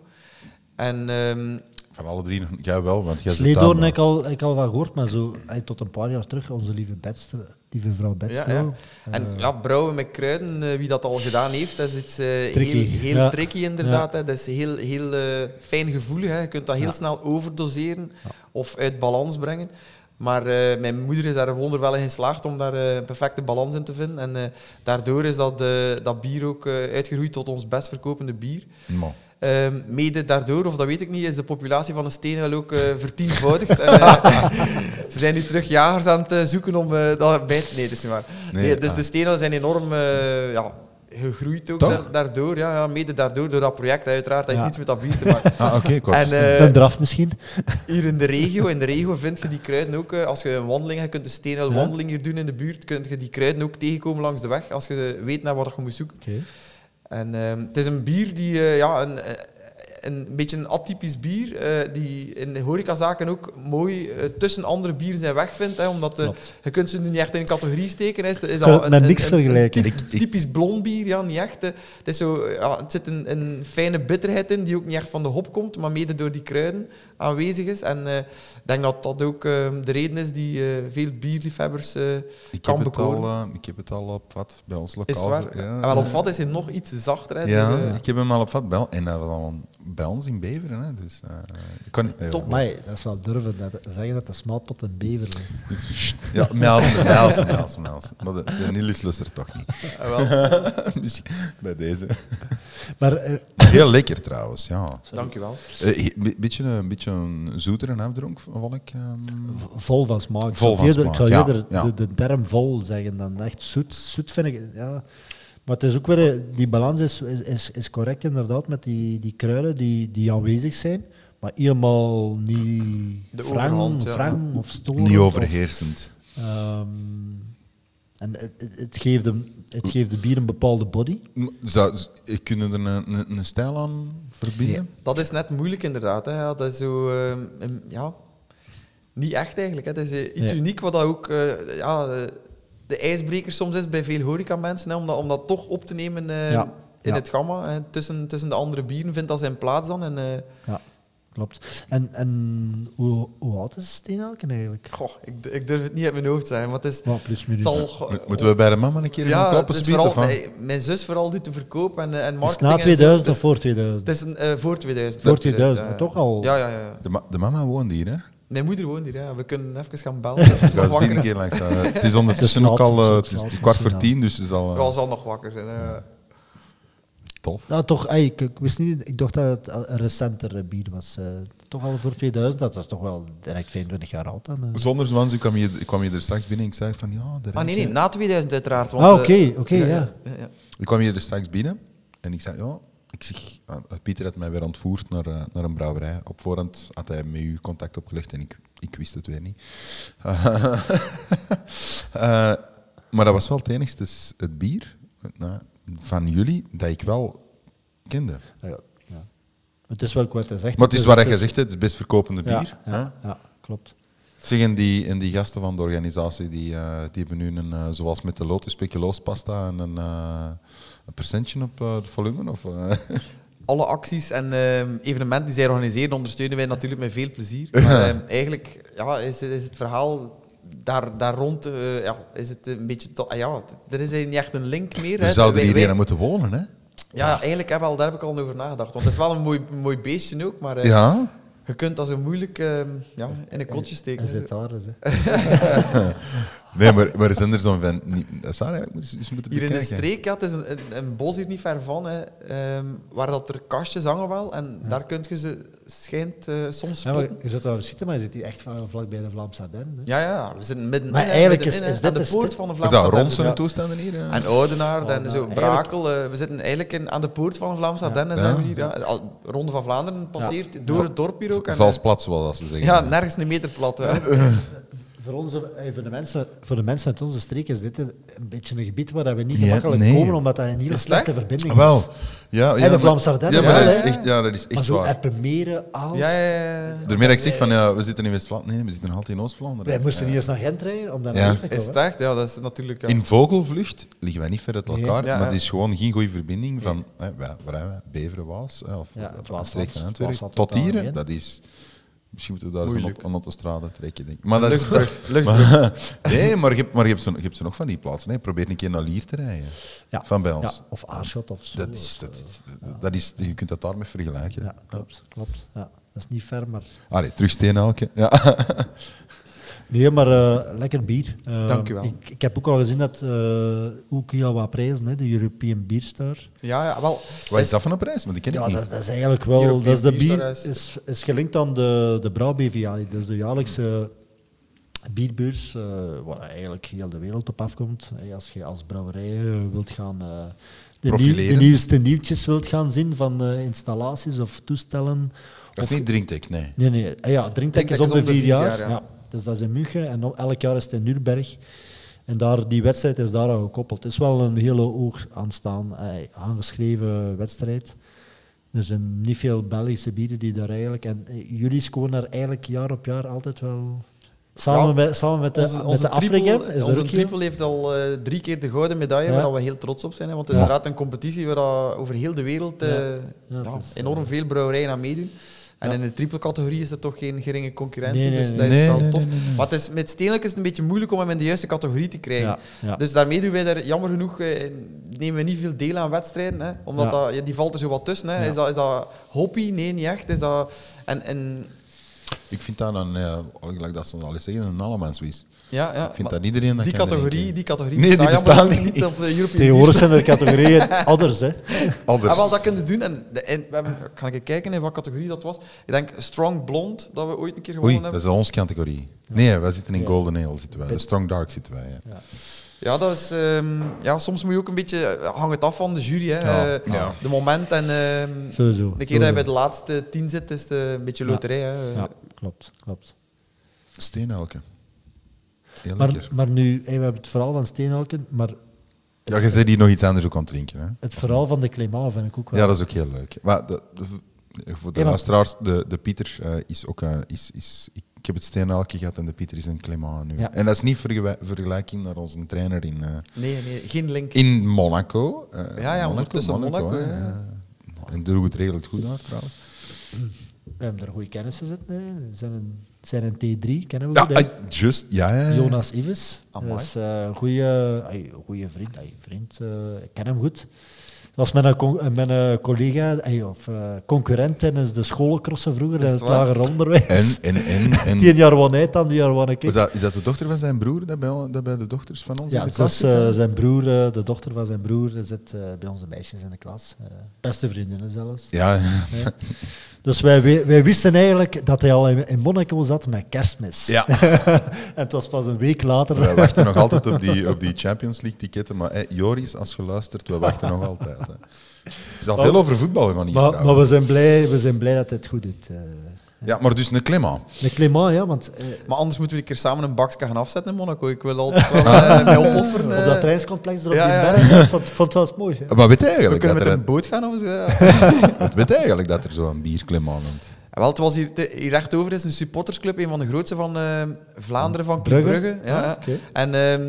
En ehm, Van alle drie nog Jij wel, want jij zit Sleedoorn daar, heb ik al, ik al van gehoord, maar zo eh, tot een paar jaar terug, onze lieve, Bedstro, lieve vrouw Bedstro. Ja, ja. En eh, ja, brouwen met kruiden, eh, wie dat al gedaan heeft, dat is iets eh, Tricky, heel, heel ja. tricky inderdaad. Hè. Dat is heel, heel eh, fijn gevoelig. Hè. Je kunt dat heel Ja. snel overdoseren of uit balans brengen. Maar eh, mijn moeder is daar wonderwel in geslaagd om daar eh, een perfecte balans in te vinden. En eh, daardoor is dat, eh, dat bier ook eh, uitgegroeid tot ons best verkopende bier. Maar, Ehm, mede daardoor, of dat weet ik niet, is de populatie van de steenuil ook eh, vertienvoudigd. en, (laughs) eh, ze zijn nu terug jagers aan het eh, zoeken om eh dat bij te... Nee, dat is niet waar. Nee, Nee, dus ah. de steenuil zijn enorm eh, ja, gegroeid ook daardoor. Ja, ja, mede daardoor, door dat project. Uiteraard, dat heeft Ja. niets met dat bier te maken. ah, oké, wou En, een draf misschien. hier in de regio, in de regio vind je die kruiden ook. als je een wandeling hebt, je kunt de Ja. wandeling hier doen in de buurt, kun je die kruiden ook tegenkomen langs de weg, als je weet naar wat je moet zoeken. Oké. En ehm, het is een bier die eh, ja, een, eh, een beetje een atypisch bier, eh, die in de horecazaken ook mooi eh, tussen andere bieren zijn wegvindt. Hè, omdat eh, je kunt ze nu niet echt in een categorie steken. Is, is dat met niks vergelijken. typ- typisch blond bier, ja, niet echt. hè. Het, is zo, ja, het zit een, een fijne bitterheid in, die ook niet echt van de hop komt, maar mede door die kruiden aanwezig is. En eh, ik denk dat dat ook eh, de reden is die eh, veel bierliefhebbers eh, ik, kan heb het al, bekoren. eh, ik heb het al op wat bij ons Is lokaal. waar. Ja, En wel op vat is hij nog iets zachter. Hè, Ja, ik heb hem al op wat bij En dat was al bij ons in Beveren. Hè, dus, eh, ik kan, Top. Maar dat is wel durven dat, zeggen dat de smalpot een bever ligt. Ja, Melsen, Melsen, Melsen, Melsen. Maar de, de Niels lust er toch niet. ah, wel. (laughs) Misschien bij deze. Maar eh, Heel lekker trouwens, ja. Dankjewel. Eh, Een beetje, een beetje een zoetere afdronk, vond ik. ehm. vol van smaak. Ik Vol zou van eerder- Ik smaak, zou ja, eerder ja. de, de term vol zeggen dan echt zoet. Zoet vind ik, ja. Maar het is ook weer, eh, die balans is, is, is, correct inderdaad met die, die kruiden die, die aanwezig zijn, maar helemaal niet De wrang, ja. of storend. Niet of- overheersend. Ehm, en het, het, het geeft de, het geeft de bier een bepaalde body. Zou, kunnen er een, een, een stijl aan verbinden? Dat is net moeilijk inderdaad. Hè. Ja, dat is zo, ehm, ja, niet echt eigenlijk. Hè. Dat is eh, iets Nee. uniek wat dat ook eh, ja, de, ijsbreker soms is bij veel horecamensen. Hè, om, dat, om dat toch op te nemen eh, Ja. in Ja. het gamma. Hè. Tussen, tussen de andere bieren vindt dat zijn plaats dan. En, eh, Ja, klopt. En, en hoe, hoe oud is Steenelken eigenlijk? goh, ik, ik durf het niet uit mijn hoofd te zeggen. Maar het is, plus zal, Mo- Moeten we bij de mama een keer ja, kloppen? het is vooral, mijn, mijn zus vooral doet de verkoop en, eh, en Is het marketing. na en zo. 2000 Het of voor 2000? is, het is een, eh, voor 2000. Voor 2000, ja. maar toch al. Ja, ja, ja. De, ma- de mama woont hier, hè? Mijn moeder woont hier. Ja. We kunnen even gaan bellen. Dat is Ik nog wakker. keer langs. (laughs) Het is ondertussen Het ook al eh, het is kwart voor tien, dus het is al eh, Ja, zal nog wakker zijn. eh. tof. Nou, toch, ey, ik, ik wist niet, ik dacht dat het een recenter bier was. eh, toch al voor 2000, dat is toch wel direct 25 jaar oud dan. eh. Zonder Zwans kwam je, kwam je er straks binnen en ik zei van ja, de Ah, nee, nee, na 2000 uiteraard. Want, Ah, oké, oké, ja. ja, ja. Ik kwam hier er straks binnen en ik zei, ja, zeg, ah, Pieter had mij weer ontvoerd naar, eh, naar een brouwerij. Op voorhand had hij met u contact opgelegd en ik, ik wist het weer niet. (laughs) Eh, maar dat was wel het enigste, het bier eh, van jullie dat ik wel kende. Ja, ja. Het is wel kort gezegd. Maar het is wat je zegt, het is best verkopende bier. ja, ja, klopt. Zeg, en die, en die gasten van de organisatie, die, eh, die hebben nu een, eh, zoals met de Lotus speculoospasta, en een, eh, een percentje op het volume? Of? (laughs) Alle acties en evenementen die zij organiseren, ondersteunen wij natuurlijk met veel plezier. (laughs) Maar eigenlijk ja, is, is het verhaal daar, daar rond ja, is het een beetje... ah, ja, er is niet echt een link meer. er hè. zou er Wij- hier wij- moeten wonen, hè? Ja, eigenlijk heb, al, daar heb ik al over nagedacht. Want het is wel een mooi, mooi beestje ook, maar Ja? Je kunt dat zo moeilijk eh, ja, in een kotje steken. Hij zit daar, dus, hè. (laughs) (laughs) Nee, maar, maar zijn er zo'n van... Niet, dat is waar, eigenlijk. Eens moeten Hier in de bekijken. streek, ja, het is een, een, een bos hier niet ver van, hè, ehm, waar dat er kastjes hangen wel. En daar kun je ze schijnt eh, soms Ja, maar spotten. je zit daar zitten, maar je zit hier echt van- vlak bij de Vlaamse Ardennen. Ja, ja, we zitten midden Maar in, eigenlijk midden is- in, is aan dit de de poort van de Is Vlaamse dat Ardennen. rond zijn Ja. toestanden hier? ja? En Oudenaar, Oh, en nou, zo eigenlijk- Brakel. eh, we zitten eigenlijk in, aan de poort van de Vlaamse Ardennen. Ja. Zijn we hier, ja. Al- Ronde van Vlaanderen passeert door het dorp hier ook. En, Vals eh, plat, zoals ze zeggen. Ja, nergens een meter plat. (laughs) Voor, onze, voor, de mensen, voor de mensen uit onze streek is dit een beetje een gebied waar we niet Ja, gemakkelijk nee. komen, omdat dat een hele Is slechte verbinding Ah, Wel, is. ja, ja, En de maar- Vlaamse Ardennen Ja, maar wel, dat is echt, ja, dat is Maar echt zo waar. Eppenmeren, Aalst... Ja, ja, ja. Daarmee dat ik zeg van, ja, we zitten in West-Vlaanderen. Nee, we zitten nog altijd in Oost-Vlaanderen. Wij moesten Ja. niet eens naar Gent rijden om daar Ja. naar te Is komen. het echt? Ja, dat is natuurlijk... ja. In vogelvlucht liggen wij niet ver uit Nee. elkaar, Ja, maar ja. het is gewoon geen goede verbinding van hè, waar zijn wij? Beveren, Waas, hè, of Ja, het de Waasland. tot hier. Dat is... Misschien moeten we daar Moeilijk. zo'n autostrade trekken, denk ik. Maar dat is, nee, maar je hebt, maar je hebt, zo, je hebt zo nog van die plaatsen. Hè. Probeer een keer naar Lier te rijden. Ja. Van bij Ja, ons. of Aarschot of zo. Dat is, dat, is, dat is, je kunt dat daarmee vergelijken. Ja, klopt. klopt. Ja, dat is niet ver, maar... Allee, terug Steenelke. Ja. (laughs) Nee, maar eh, lekker bier. Eh, Dank u wel. Ik, ik heb ook al gezien dat uh, ook heel wat prijzen, hè, de European Beer Star. Ja, ja, wel. Wat is dat van een prijs? Want ik ken Ja, het niet. dat, is- dat is eigenlijk wel... European Dat is de bier is- is, gelinkt aan de, de Brouw-BVA, dus de jaarlijkse bierbeurs, eh, waar eigenlijk heel de wereld op afkomt. Hey, als je als brouwerij eh, wilt gaan... eh, de, nieuw- de nieuwste nieuwtjes wilt gaan zien van eh, installaties of toestellen. Dat is Of- niet drinktech, nee. Nee, nee. Ah Ja, Drinktek is Drinktek om de vier jaar. ja. ja. Dus dat is in München en elk jaar is het in Nürnberg. En daar, die wedstrijd is daar aan gekoppeld. Het is wel een hele hoog aanstaan, eh, aangeschreven wedstrijd. Er zijn niet veel Belgische bieren die daar eigenlijk... En eh, jullie scoren daar eigenlijk jaar op jaar altijd wel... Samen, Ja, met, samen met de, Onze, met onze de Afrika triple, is onze ook heel- triple heeft al eh, drie keer de gouden medaille, Ja. waar we heel trots op zijn. Hè, want het Ja. is inderdaad een competitie waar over heel de wereld is, enorm veel brouwerijen aan meedoen. En Ja. in de triple categorie is dat toch geen geringe concurrentie, Nee, nee, dus nee. dat is wel nee, tof. nee, nee, nee. Maar het is, met Steenlijk is het een beetje moeilijk om hem in de juiste categorie te krijgen. Ja, ja. Dus daarmee doen wij daar jammer genoeg eh, nemen we niet veel deel aan wedstrijden. Hè, omdat Ja. dat, ja, die valt er zo wat tussen. Hè. Ja. Is, dat, is dat hobby? Nee, niet echt. Is dat, en, en, Ik vind dat een, ja, gelijk dat ze al eens zeggen, een allemans ja, ja, Ik vind maar dat iedereen dat die kan categorie, die categorie Nee, die bestaat genoeg niet. niet op de European Tegenwoordig zijn er categorieën (laughs) others, hè. Anders. Ja, wel, dat kunnen doen. En, de, en we hebben, ik kijken in wat categorie dat was. Ik denk Strong Blond, dat we ooit een keer gewonnen Oei, dat hebben. is onze categorie. Nee, wij zitten in Ja. Golden Ale. Zitten wij. Strong Dark zitten wij. Ja. Ja, dat is, ehm, ja, soms moet je ook een beetje... eh, Hangt het af van de jury, hè. Ja, Eh, ja. De moment en... ehm, Sowieso. de keer dat je bij de laatste tien zit, is het eh, een beetje Ja. loterij. Hè. Ja, klopt, klopt. Steenelke. Heel Maar, lekker. maar nu, hey, we hebben het verhaal van Steenelken, maar Ja, je zei die nog iets anders ook aan het drinken. Hè? het verhaal van de Clément vind ik ook wel... Ja, dat is ook heel leuk. Maar de, de- voor de luisteraars, de, de Pieter eh, is ook... eh, is, is, ik heb het Steenelke gehad en de Pieter is een Clément nu. Ja. En dat is niet vergelijk- vergelijking naar onze trainer in, eh, Nee, nee, geen link. in Monaco. Eh, Ja, ja, ondertussen Monaco, hè. ja. Ja. En droeg het redelijk goed daar, trouwens. We hebben er goede kennissen zitten. Hè. Zijn een, zijn een T3, kennen we Ja, ah, just. Ja, ja, ja. Jonas Ives. Amai. Dat is eh, een goede vriend. Ay, vriend eh, ik ken hem goed. Dat was mijn, con- eh, mijn collega, ay, of concurrent tijdens de scholencrossen vroeger, in het lager onderwijs. En, en, en, (laughs) en Tien jaar won hij dan, die jaar won ik. is, dat, is dat de dochter van zijn broer dat bij, dat bij de dochters van ons Ja, in de dat klas zit, zijn broer, de dochter van zijn broer, zit bij onze meisjes in de klas. Beste vriendinnen zelfs. Ja, Ja. (laughs) Dus wij, wij, wij wisten eigenlijk dat hij al in, Monaco zat met kerstmis. ja. (laughs) en het was pas een week later. We wachten nog altijd op die, op die Champions League ticketten. Maar hey, Joris, als je luistert, we wachten nog altijd. Hè. Er is al veel over voetbal van hier maar, maar we zijn blij, we zijn blij dat hij het goed doet. Eh. Ja, maar dus een Clément. de Clément, ja, want eh, Maar anders moeten we een keer samen een bakje gaan afzetten in Monaco. Ik wil altijd (laughs) wel eh, mij opofferen. op eh. dat trainingscomplex er op ja, die ja. berg, ik vond, vond het wel eens mooi. Hè? Maar weet je we eigenlijk, kunnen dat met een boot gaan of zo. het (laughs) weet je eigenlijk dat er zo'n bier Clément noemt? Wel, het was hier, hier rechtover is een supportersclub, een van de grootste van eh, Vlaanderen, van Brugge? Brugge. Ja, Ah. En ehm,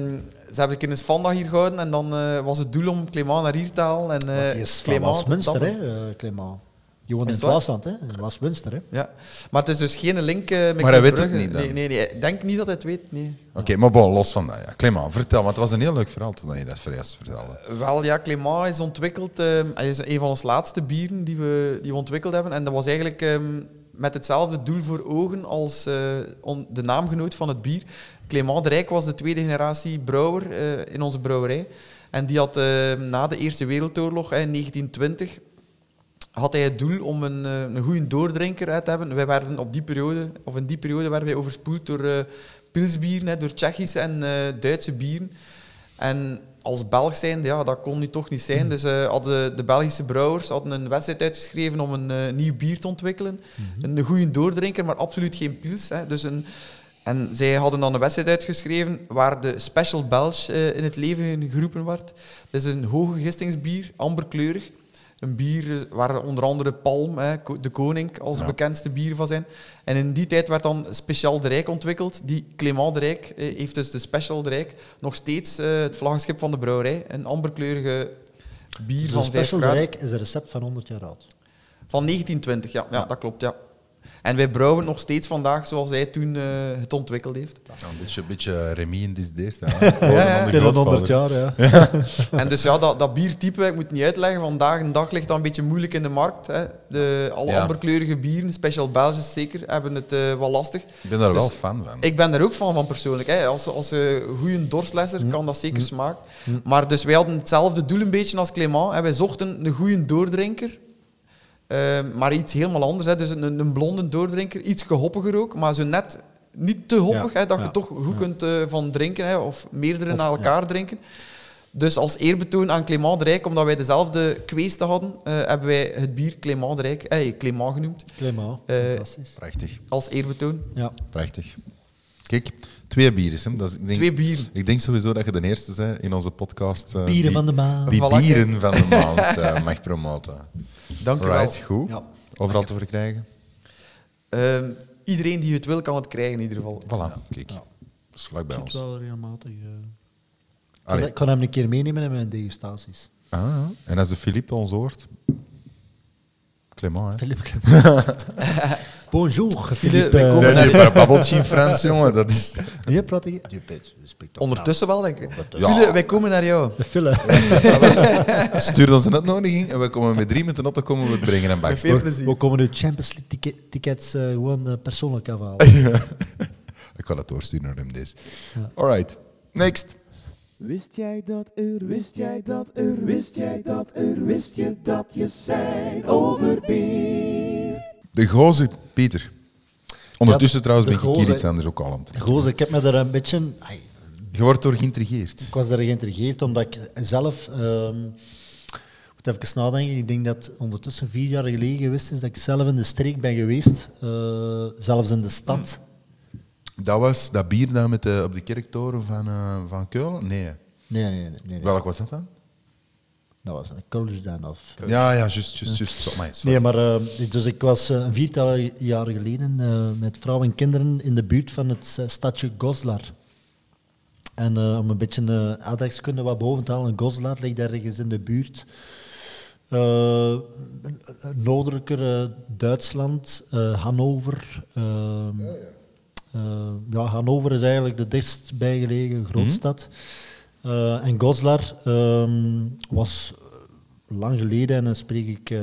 ze hebben een keer een spandag hier gehouden en dan eh, was het doel om Clément naar hier te halen. En, eh, Want die is Clément te Westminster, tappen. hè, eh, Clément. Die woont in het? Waasland, hè? in Waasmunster. Hè? Ja. Maar het is dus geen link eh, met Maar hij weet het niet dan? Nee, nee, nee, ik denk niet dat hij het weet. Nee. Oké, maar bon, los van dat. Ja. Clément, vertel, want het was een heel leuk verhaal toen je dat voor eerst vertelde. Wel, ja, Clément is ontwikkeld. ehm, hij is een van ons laatste bieren die we, die we ontwikkeld hebben. En dat was eigenlijk ehm, met hetzelfde doel voor ogen als eh, on- de naamgenoot van het bier. Clément de Rijk was de tweede generatie brouwer eh, in onze brouwerij. En die had ehm, na de Eerste Wereldoorlog hè, in 1920 had hij het doel om een, eh, een goede doordrinker hè, te hebben. Wij werden op die periode, of in die periode werden wij overspoeld door eh pilsbieren, hè, door Tsjechische en eh, Duitse bieren. En als Belg zijnde, ja, dat kon nu toch niet zijn. Dus eh, hadden de Belgische brouwers hadden een wedstrijd uitgeschreven om een nieuw bier te ontwikkelen. Een goede doordrinker, maar absoluut geen pils. Hè. Dus een, en zij hadden dan een wedstrijd uitgeschreven waar de Special Belge in het leven geroepen werd. Dat is een hoge gistingsbier, amberkleurig. Een bier waar onder andere Palm, hè, de koning, als Ja. bekendste bier van zijn. En in die tijd werd dan Special de Rijk ontwikkeld. Die Clément de Rijk eh, heeft dus de Special de Rijk nog steeds eh, het vlaggenschip van de brouwerij. Een amberkleurige bier Dus van de 5 Special de. Rijk is een recept van 100 jaar oud. Van 1920, ja, ja, dat klopt. Ja. En wij brouwen nog steeds vandaag zoals hij toen eh, het ontwikkeld heeft. Ja, een beetje, beetje Remy in dit deert. (laughs) Ja, ja. Binnen 100 jaar, ja. (laughs) En dus ja, dat, dat biertype, ik moet het niet uitleggen, vandaag een dag ligt dat een beetje moeilijk in de markt. Hè. De, alle Ja. amberkleurige bieren, Special Belgisch zeker, hebben het eh, wel lastig. Ik ben daar Dus wel fan van. Ik ben er ook van, van persoonlijk. Hè. Als, als een goede dorstlesser Mm. kan dat zeker smaken. Maar dus wij hadden hetzelfde doel een beetje als Clément. Hè. Wij zochten een goede doordrinker. Eh, maar iets helemaal anders. Hè. Dus een, een blonde doordrinker, iets hoppiger ook, maar zo net niet te hoppig, Ja, hè, dat je toch goed ja. kunt eh, van drinken, hè, of meerdere Of- na elkaar drinken. Dus als eerbetoon aan Clément de Rijk, omdat wij dezelfde kweeste hadden, eh, hebben wij het bier Clément de Rijk, eh, Clément genoemd, Clément, Eh, fantastisch. Prachtig, als eerbetoon. Ja. prachtig. Kijk, twee bieren. Hè. Dat is, ik, denk, Twee bieren. ik denk sowieso dat je de eerste bent in onze podcast. eh, Bieren die, van de maand. Die Voilà, dieren van de maand eh, (laughs) mag promoten. Dank u wel. Right, goed. Ja. Overal te verkrijgen. Ehm, iedereen die het wil, kan het krijgen in ieder geval. Voilà, kijk. Dat is vlak bij Ik ons. wel regelmatig. eh. Ik kan, hem een keer meenemen in mijn degustaties. Ah, ja. en als de Philippe ons hoort... Clément, hè? Philippe (laughs) Clément. Bonjour, Philippe. wij komen Nee, naar- nee, maar babbeltje in Frans, jongen, dat is... (laughs) Je praat je Ondertussen wel, denk ik. Ja. Philip, wij komen naar jou. De fille. Stuur ons een uitnodiging en we komen met drie met de auto komen we het brengen en bakst. veel plezier. We komen nu Champions League ticket- tickets eh, gewoon eh, persoonlijk afhalen. (laughs) Ik kan het doorsturen naar hem deze. Ja. Alright, next. Wist jij dat er, wist jij dat er, wist jij dat er, wist je dat je zijn over bier? De gozer, Pieter. Ondertussen Ja, trouwens ben ik hier iets anders ook al aan het drinken. Gozer, ik heb me er een beetje... ai, Je wordt door geïntrigeerd. Ik was daar geïntrigeerd omdat ik zelf. ehm moet even nadenken. Ik denk dat ondertussen vier jaar geleden geweest is dat ik zelf in de streek ben geweest. eh, zelfs in de stad. Dat was dat bier daar met de, op de kerktoren van, eh, van Keulen? Nee. Nee, nee, nee. nee, nee. Welk was dat dan? Dat was een Kulsch dan. Of, Ja, ja, juist, juist, juist. Sorry. Nee, maar eh, dus ik was eh, een viertal jaar geleden eh, met vrouw en kinderen in de buurt van het stadje Goslar. En om een beetje uh, aardrijkskunde wat boven te halen, Goslar ligt ergens in de buurt. Noordelijker Duitsland, Hannover. ehm, eh, ja, Hannover is eigenlijk de dichtstbij gelegen grootstad. Eh, en Goslar ehm, was eh, lang geleden, en dan spreek ik eh,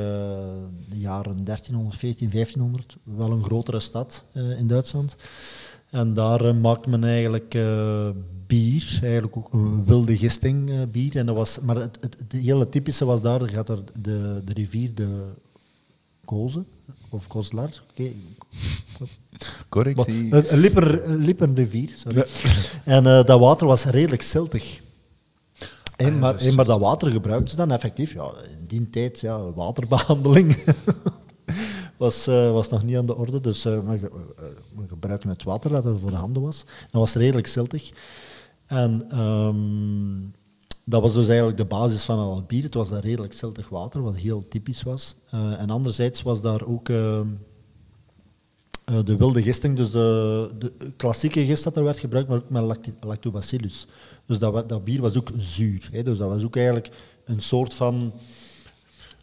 de jaren 1314, 1500, wel een grotere stad in Duitsland. En daar maakte men eigenlijk bier, eigenlijk ook een wilde gisting bier. En dat was, maar het, het, het hele typische was daar, gaat er de, de rivier de Goze, of Goslar, oké, Correctie. maar Een, een, Lippen, een Lippenrivier, sorry. En dat water was redelijk ziltig. En, maar, en, maar dat water gebruikten ze dan effectief. Ja, in die tijd, ja, waterbehandeling (laughs) was, eh, was nog niet aan de orde. Dus eh, we, eh, we gebruiken het water dat er voor de handen was. Dat was redelijk ziltig. En ehm, dat was dus eigenlijk de basis van al het bier. Het was dat redelijk ziltig water, wat heel typisch was. En anderzijds was daar ook... eh, de wilde gisting, dus de, de klassieke gist dat er werd gebruikt, maar ook met lactobacillus. Dus dat, dat bier was ook zuur. Hè? Dus dat was ook eigenlijk een soort van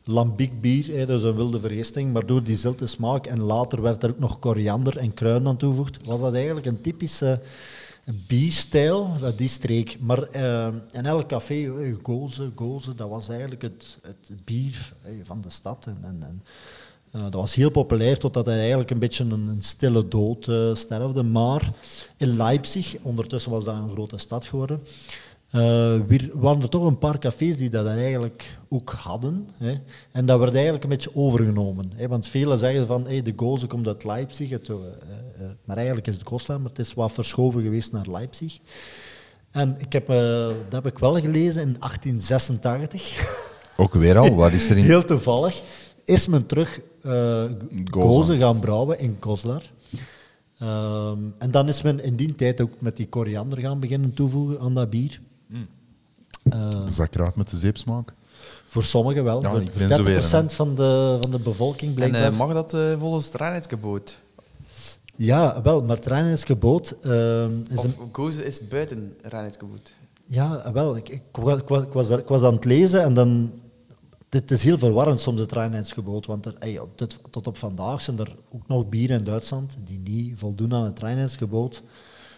lambiek bier, hè, is een wilde vergisting, maar door die zilte smaak en later werd er ook nog koriander en kruiden aan toegevoegd, was dat eigenlijk een typische bierstijl, dat die streek. Maar eh, in elk café, eh, goze, goze, dat was eigenlijk het, het bier eh, van de stad. En, en eh, dat was heel populair totdat hij eigenlijk een beetje een, een stille dood eh, sterfde. Maar in Leipzig, ondertussen was dat een grote stad geworden, eh, waren er toch een paar cafés die dat eigenlijk ook hadden. Hè. En dat werd eigenlijk een beetje overgenomen. Hè. Want velen zeggen van hey, de goze komt uit Leipzig, het, maar eigenlijk is het Goslar, maar het is wat verschoven geweest naar Leipzig. En ik heb, dat heb ik wel gelezen in 1886. Ook weer al, wat is er in... (laughs) Heel toevallig is men terug gozen gaan brouwen in Goslar. Ehm, en dan is men in die tijd ook met die koriander gaan beginnen toevoegen aan dat bier. Eh, Zakraat met de zeepsmaak. voor sommigen wel. Ja, voor ik vind zo weer, 30% van de, van de bevolking En blijkbaar. eh, mag dat eh, volgens het reinheidsgebod? ja, wel, maar het reinheidsgebod ehm, is Of een... gozen is buiten reinheidsgebod? Ja, wel. Ik, ik, ik, was, ik, was, daar- ik was aan het lezen en dan... Het is heel verwarrend soms, het reinheidsgebod. Want er, ey, op dit- tot op vandaag zijn er ook nog bieren in Duitsland die niet voldoen aan het reinheidsgebod.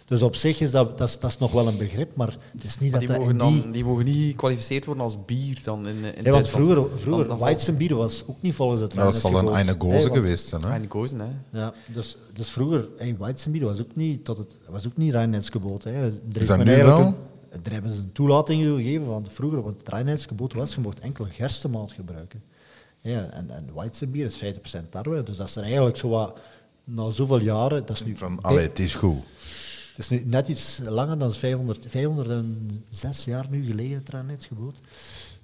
Dus op zich is dat, dat, is, dat is nog wel een begrip, maar het is niet Maar dat die dat mogen, die... dan, die mogen niet gekwalificeerd worden als bier dan in, in Nee, want vroeger, vroeger Dan- Weizenbier was ook niet volgens het Dat zal een reinheidsgebod. eine goze Hey, geweest zijn. Hè? Hè. Ja, dus, dus vroeger, hey, Weizenbier was ook niet, tot het, was ook niet reinheidsgebod. Hè. Heeft dat nu wel? Daar hebben ze een toelating gegeven, want vroeger, want het reinheidsgebod was, je mocht enkel gerstemout gebruiken. Ja, en, en Weizenbier is 50% tarwe, dus dat is er eigenlijk zo wat, na zoveel jaren, dat is nu, Van, allee, het is goed. het is nu net iets langer dan 500, 506 jaar nu geleden, het reinheidsgebod.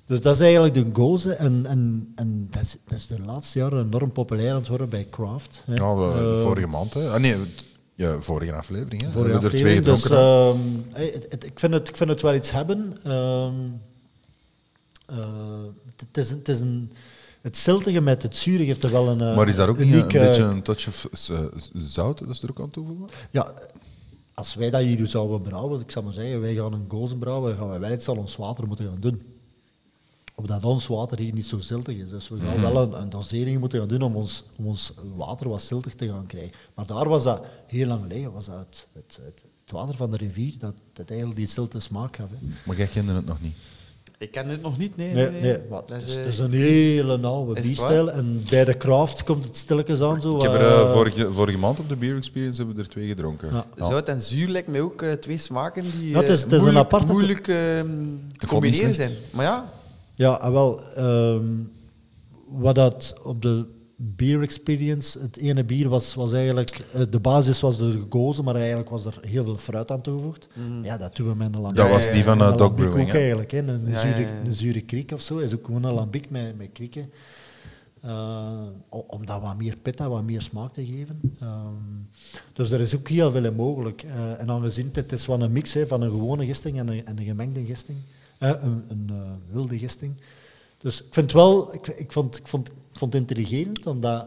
Dus dat is eigenlijk de goze en, en, en dat, is, dat is de laatste jaren enorm populair aan het worden bij craft. hè. Ja, we- Eh, vorige maand. Hè. Ah, nee, ja, vorige aflevering. Hè. de hebben er twee aflevering. Dus ehm, hey, het- het- ik, vind het, ik vind het wel iets hebben. Ehm, eh, het, is, het is een... Het ziltige met het zure geeft er wel een eh, maar is daar ook niet een beetje een touch of eh, zout dat ze er ook aan toevoegen? Ja, als wij dat hier zouden brouwen, ik zou maar zeggen, wij gaan een gozen brouwen, gaan wij wel iets aan ons water moeten gaan doen. Omdat ons water hier niet zo ziltig is. Dus we gaan wel een, een dosering moeten gaan doen om ons, om ons water wat ziltig te gaan krijgen. Maar daar was dat heel lang geleden, was dat het, het, het, het water van de rivier dat, dat eigenlijk die zilte smaak gaf. hè. Maar jij kende het nog niet. Ik ken het nog niet, nee. Nee, nee, nee, maar Dat het is, eh, het is een hele het bierstijl. En bij de craft komt het stilletjes aan. Zo, Ik heb er eh, eh, vorige, vorige maand op de Beer Experience hebben we er twee gedronken. Ja. Ja. Zout en zuur lijkt mij ook twee smaken die Ja, het is- eh, het is een moeilijk, aparte- moeilijk ehm, te niet combineren zijn. Maar ja, Ja, ah, wel. ehm, wat dat op de beer experience, het ene bier was, was eigenlijk, eh, de basis was de gekozen, maar eigenlijk was er heel veel fruit aan toegevoegd. Ja, dat doen we met een lambiek. Dat was die van Met eh, een Dog Brewing. ook eigenlijk, hè. Een, Ja, zure, ja, ja. een zure kriek of zo, is ook gewoon een lambiek met, met krieken. Eh, om dat wat meer pitta, wat meer smaak te geven. Ehm, dus er is ook heel veel in mogelijk. Eh, en aangezien het is wel een mix hè, van een gewone gisting en een, en een gemengde gisting, een, een eh, wilde gisting. Dus ik vind wel, ik, ik, vond, ik, vond, ik vond het intrigerend, omdat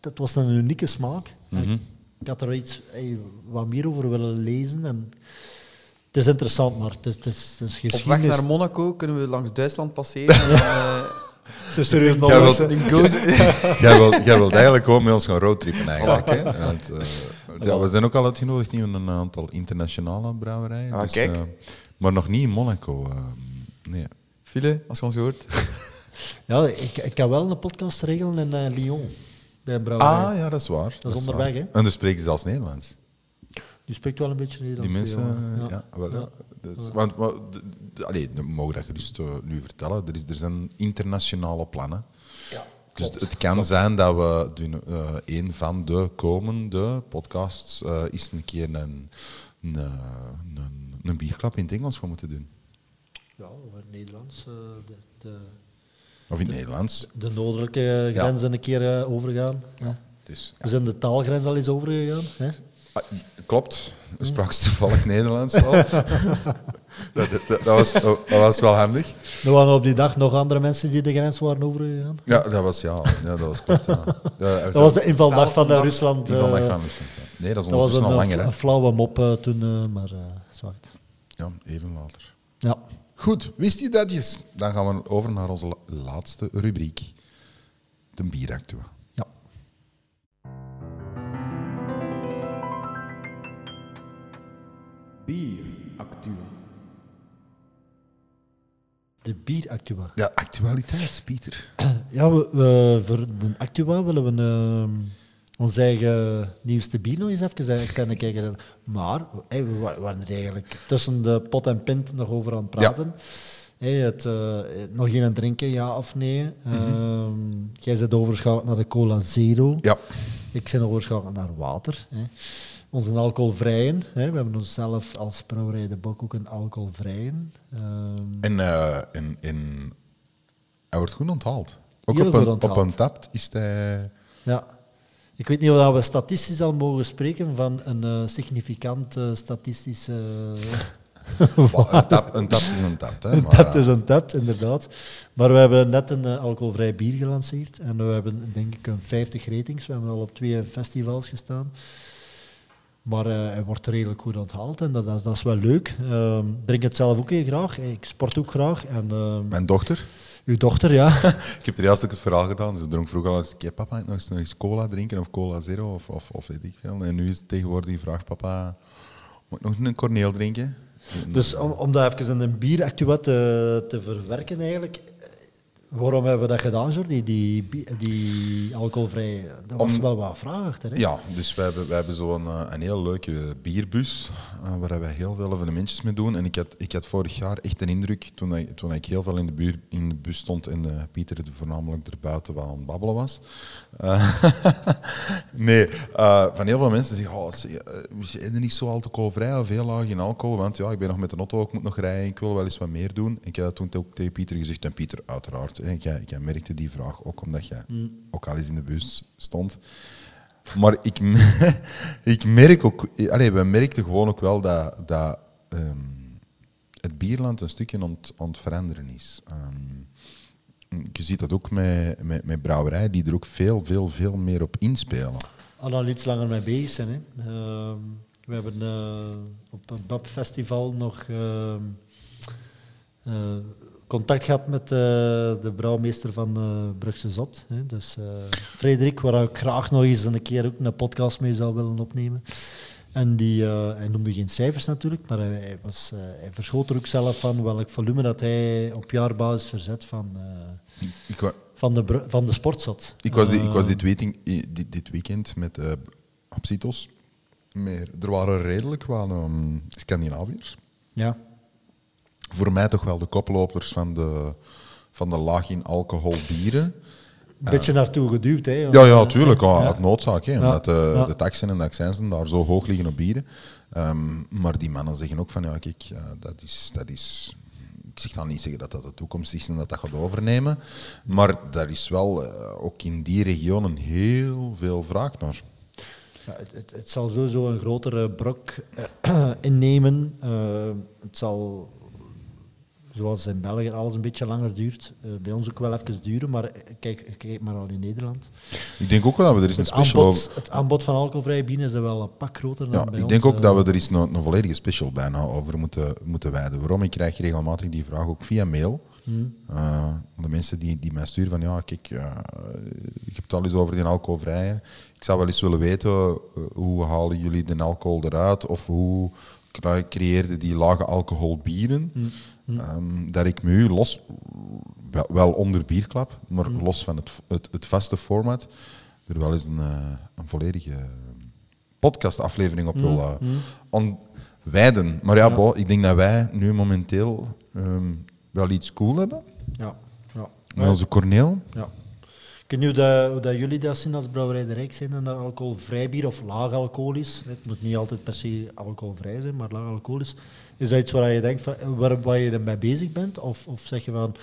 dat was een unieke smaak. Mhm. Ik had er iets eh, wat meer over willen lezen. En het is interessant, maar het is, het is, het is op weg geschiedenis. naar Monaco kunnen we langs Duitsland passeren. en, (laughs) eh, Het is serieus nog Jij wilt-. Jij wilt, jij wilt eigenlijk gewoon met ons gaan roadtrippen eigenlijk. Hè? Want, eh, ja, we zijn ook al uitgenodigd in een aantal internationale brouwerijen. Ah, dus, kijk. eh, maar nog niet in Monaco. Nee. File, als je ons hoort. (laughs) Ja, ik, ik kan wel een podcast regelen in eh, Lyon, bij een brouwerij. Ah ja, dat is waar. Dat is onderweg, hè? En dan spreken ze zelfs Nederlands. Die spreekt wel een beetje Nederlands. Die mensen, ja. eh, ja, wel, Ja. want, maar, allee, dan mogen dat gerust eh, nu vertellen. Er, is, er zijn internationale plannen. Ja, Dus klopt. het kan zijn dat we doen, eh, een van de komende podcasts eh is een keer een, een, een, een bierklap in het Engels gaan moeten doen. Ja, over Nederlands. eh, de, de, Of in het Nederlands. de noordelijke grenzen een keer eh, overgaan. Ja. Dus, We zijn de taalgrens al eens overgegaan. Hè? Ah, klopt, we spraken toevallig Nederlands wel. (laughs) dat, dat, dat was, dat was wel handig. Er waren op die dag nog andere mensen die de grens waren overgegaan. Ja, dat was, ja, ja, dat was klopt. Ja. (laughs) Ja, Dat was de invaldag van Zelfde Rusland. Van eh, van Rusland. Nee, dat is dat was een, langer. een flauwe mop toen, eh, maar eh zwart. Ja, even later. Ja. Goed, wist je dat? Jes? Dan gaan we over naar onze la- laatste rubriek. de bieractua. Ja. Bier Actua. De bieractua. Ja, actualiteit, Pieter. Ja, we, we- voor de actua willen we ehm, ons eigen nieuwste bier nog eens even externe kijken. Maar hey, we wa- waren er eigenlijk tussen de pot en pint nog over aan het praten. Hey, het, eh, nog geen drinken, ja of nee? Ehm, jij bent overschakeld naar de cola zero. Ja, Ik ben overschakeld naar water. Hè. Onze alcoholvrije. Hè. We hebben onszelf als brouwerij de Bok ook een alcoholvrije. Ehm, en, eh, en, en hij wordt goed onthaald. Ook op een, onthaald. op een tap is hij... Ja. Ik weet niet of we statistisch al mogen spreken van een eh, significant eh, statistische... (laughs) Een, tap, een tap is een tap. Hè, Een maar, tap is een tap, inderdaad. Maar we hebben net een eh, alcoholvrij bier gelanceerd. En we hebben denk ik een 50 ratings. We hebben al op twee festivals gestaan. Maar eh, hij wordt redelijk goed onthaald en dat, dat is wel leuk. Ehm drink het zelf ook heel graag. Ik sport ook graag. En ehm, Mijn dochter, uw dochter, ja. (laughs) ik heb er eerst ook het verhaal gedaan. Ze dronk vroeger al eens een keer, papa, nog eens, nog eens cola drinken of cola zero of, of, of weet ik veel. En nu is het tegenwoordig die vraag, papa, moet ik nog een corneel drinken? Dus om, om dat even in een bieractua te, te verwerken eigenlijk. Waarom hebben we dat gedaan, Jordi? Die, die alcoholvrij... Dat was Om- wel wat vraag hè? Ja, dus wij hebben, hebben zo'n eh, een heel leuke bierbus eh, waar wij heel veel evenementjes mee doen. En ik had, ik had vorig jaar echt een indruk, toen ik, toen ik heel veel in de, buur, in de bus stond en eh, Pieter er voornamelijk erbuiten wel aan het babbelen was. (laughs) Nee, van heel veel mensen zeggen, oh, we er niet zo alcoholvrij of heel laag in alcohol, want ja, ik ben nog met de auto, ik moet nog rijden, ik wil wel eens wat meer doen. Ik heb dat toen ook tegen Pieter gezegd, en Pieter uiteraard, jij, jij merkte die vraag ook omdat jij ook al eens in de bus stond. Maar ik, (laughs) ik merk ook, allee, we merkten gewoon ook wel dat, dat ehm, het bierland een stukje het- aan het veranderen is. Ehm, je ziet dat ook met, met, met brouwerijen die er ook veel, veel, veel meer op inspelen. al al iets langer mee bezig zijn. Hè. Ehm, we hebben eh, op een BAP-festival nog eh, contact gehad met eh, de brouwmeester van eh Brugse Zot. Hè. Dus eh, Frederik, waar ik graag nog eens een keer ook een podcast mee zou willen opnemen. En die, hij noemde geen cijfers natuurlijk, maar hij, hij was, hij verschoot er ook zelf van welk volume dat hij op jaarbasis verzet van, Ik, wa- van, de, van de sportzot. ik was, die- ik was dit, weeting, dit, dit weekend met Absitos. Maar er waren redelijk wel ehm, Scandinaviërs. ja. Voor mij toch wel de koplopers van de, van de laag in alcohol bieren. Een beetje naartoe geduwd, hè? Ja, ja, tuurlijk. Ja, Uit noodzaak. Hè, omdat de, Ja. de taxen en de accijnsen daar zo hoog liggen op bieren. Ehm, maar die mannen zeggen ook van, ja, kijk, ja, dat, is, dat is... Ik zeg dan niet zeggen dat dat de toekomst is en dat dat gaat overnemen. Maar daar is wel eh, ook in die regionen heel veel vraag naar. Ja, het, het, het zal sowieso een grotere brok eh, (clears throat) innemen. Eh, het zal, zoals in België, alles een beetje langer duurt. eh, bij ons ook wel even duren, maar eh, kijk, kijk maar al in Nederland. Ik denk ook wel dat we er eens een special over... aanbod, het aanbod van alcoholvrije bieren is wel een pak groter dan Ja, bij ik ons. denk ook eh. dat we er eens een, een volledige special bijna over moeten, moeten wijden. Waarom? Ik krijg regelmatig die vraag ook via mail. Hmm. De mensen die, die mij sturen van ja, kijk, eh, ik heb het al eens over die alcoholvrije. Ik zou wel eens willen weten hoe halen jullie de alcohol eruit of hoe cre- creëerde die lage alcohol bieren. Ehm, dat ik me los, wel, wel onder bierklap, maar los van het, het, het vaste format, er wel eens een, eh, een volledige podcastaflevering op wil eh, on- wijden. Maar ja, ik denk dat wij nu momenteel ehm, wel iets cool hebben. Ja, ja. Met onze Corneel. ja. Ik weet niet hoe, dat, hoe dat jullie dat zien als Brouwerij de Rijk zijn en naar alcoholvrij bier of laag alcoholisch. Het moet niet altijd per se alcoholvrij zijn, maar laag alcoholisch. Is dat iets waar je denkt van, waar, waar je ermee bezig bent? Of, of zeg je van,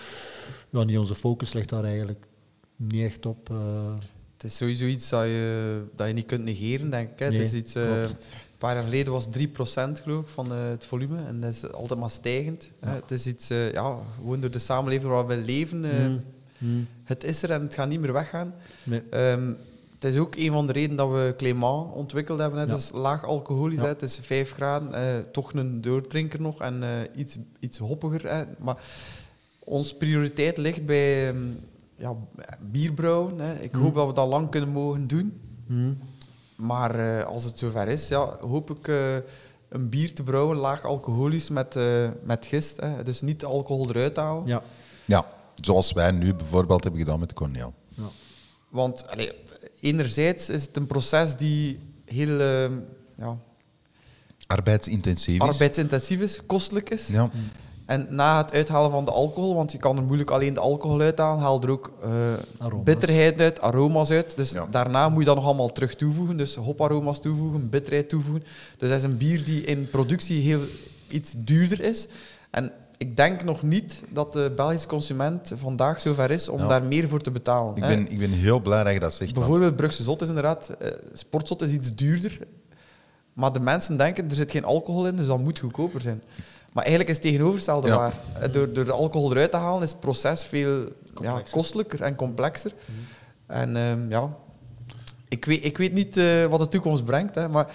ja, niet onze focus ligt daar eigenlijk niet echt op? eh. Het is sowieso iets dat je, dat je niet kunt negeren, denk ik. Hè. Nee, het is iets, eh, een paar jaar geleden was 3% geloof ik van eh, het volume en dat is altijd maar stijgend. Hè. Het is iets, eh, ja, gewoon door de samenleving waar we leven. eh, Mm, mm, Het is er en het gaat niet meer weggaan. nee. Ehm, het is ook een van de redenen dat we Clément ontwikkeld hebben. Ja. Het is laag alcoholisch, Ja. hè. het is 5 graden, eh, toch een doordrinker nog en eh, iets, iets hoppiger. Hè. Maar onze prioriteit ligt bij, ehm, ja, bier brouwen. Hè. Ik hoop dat we dat lang kunnen mogen doen. Hmm. Maar eh, als het zover is, ja, hoop ik eh, een bier te brouwen, laag alcoholisch, met, eh, met gist. Hè. Dus niet alcohol eruit halen. Ja. Ja, zoals wij nu bijvoorbeeld hebben gedaan met Corneel. ja. Want allee, enerzijds is het een proces die heel eh, ja, Arbeidsintensief is. arbeidsintensief is, kostelijk is. Ja. En na het uithalen van de alcohol, want je kan er moeilijk alleen de alcohol uithalen, haal er ook eh, bitterheid uit, aroma's uit. Dus Ja. daarna moet je dat nog allemaal terug toevoegen. Dus hoparoma's toevoegen, bitterheid toevoegen. Dus dat is een bier die in productie heel iets duurder is. En ik denk nog niet dat de Belgische consument vandaag zover is om Ja. daar meer voor te betalen. Ik hè. ben, ik ben heel blij dat je dat zegt. want- Bijvoorbeeld Brugse Zot is inderdaad... eh, sportzot is iets duurder. Maar de mensen denken, er zit geen alcohol in, dus dat moet goedkoper zijn. Maar eigenlijk is het tegenovergestelde Ja. waar. Eh, Door, door de alcohol eruit te halen is het proces veel ja, kostelijker en complexer. En ehm, ja, ik weet, ik weet niet eh, wat de toekomst brengt, hè, maar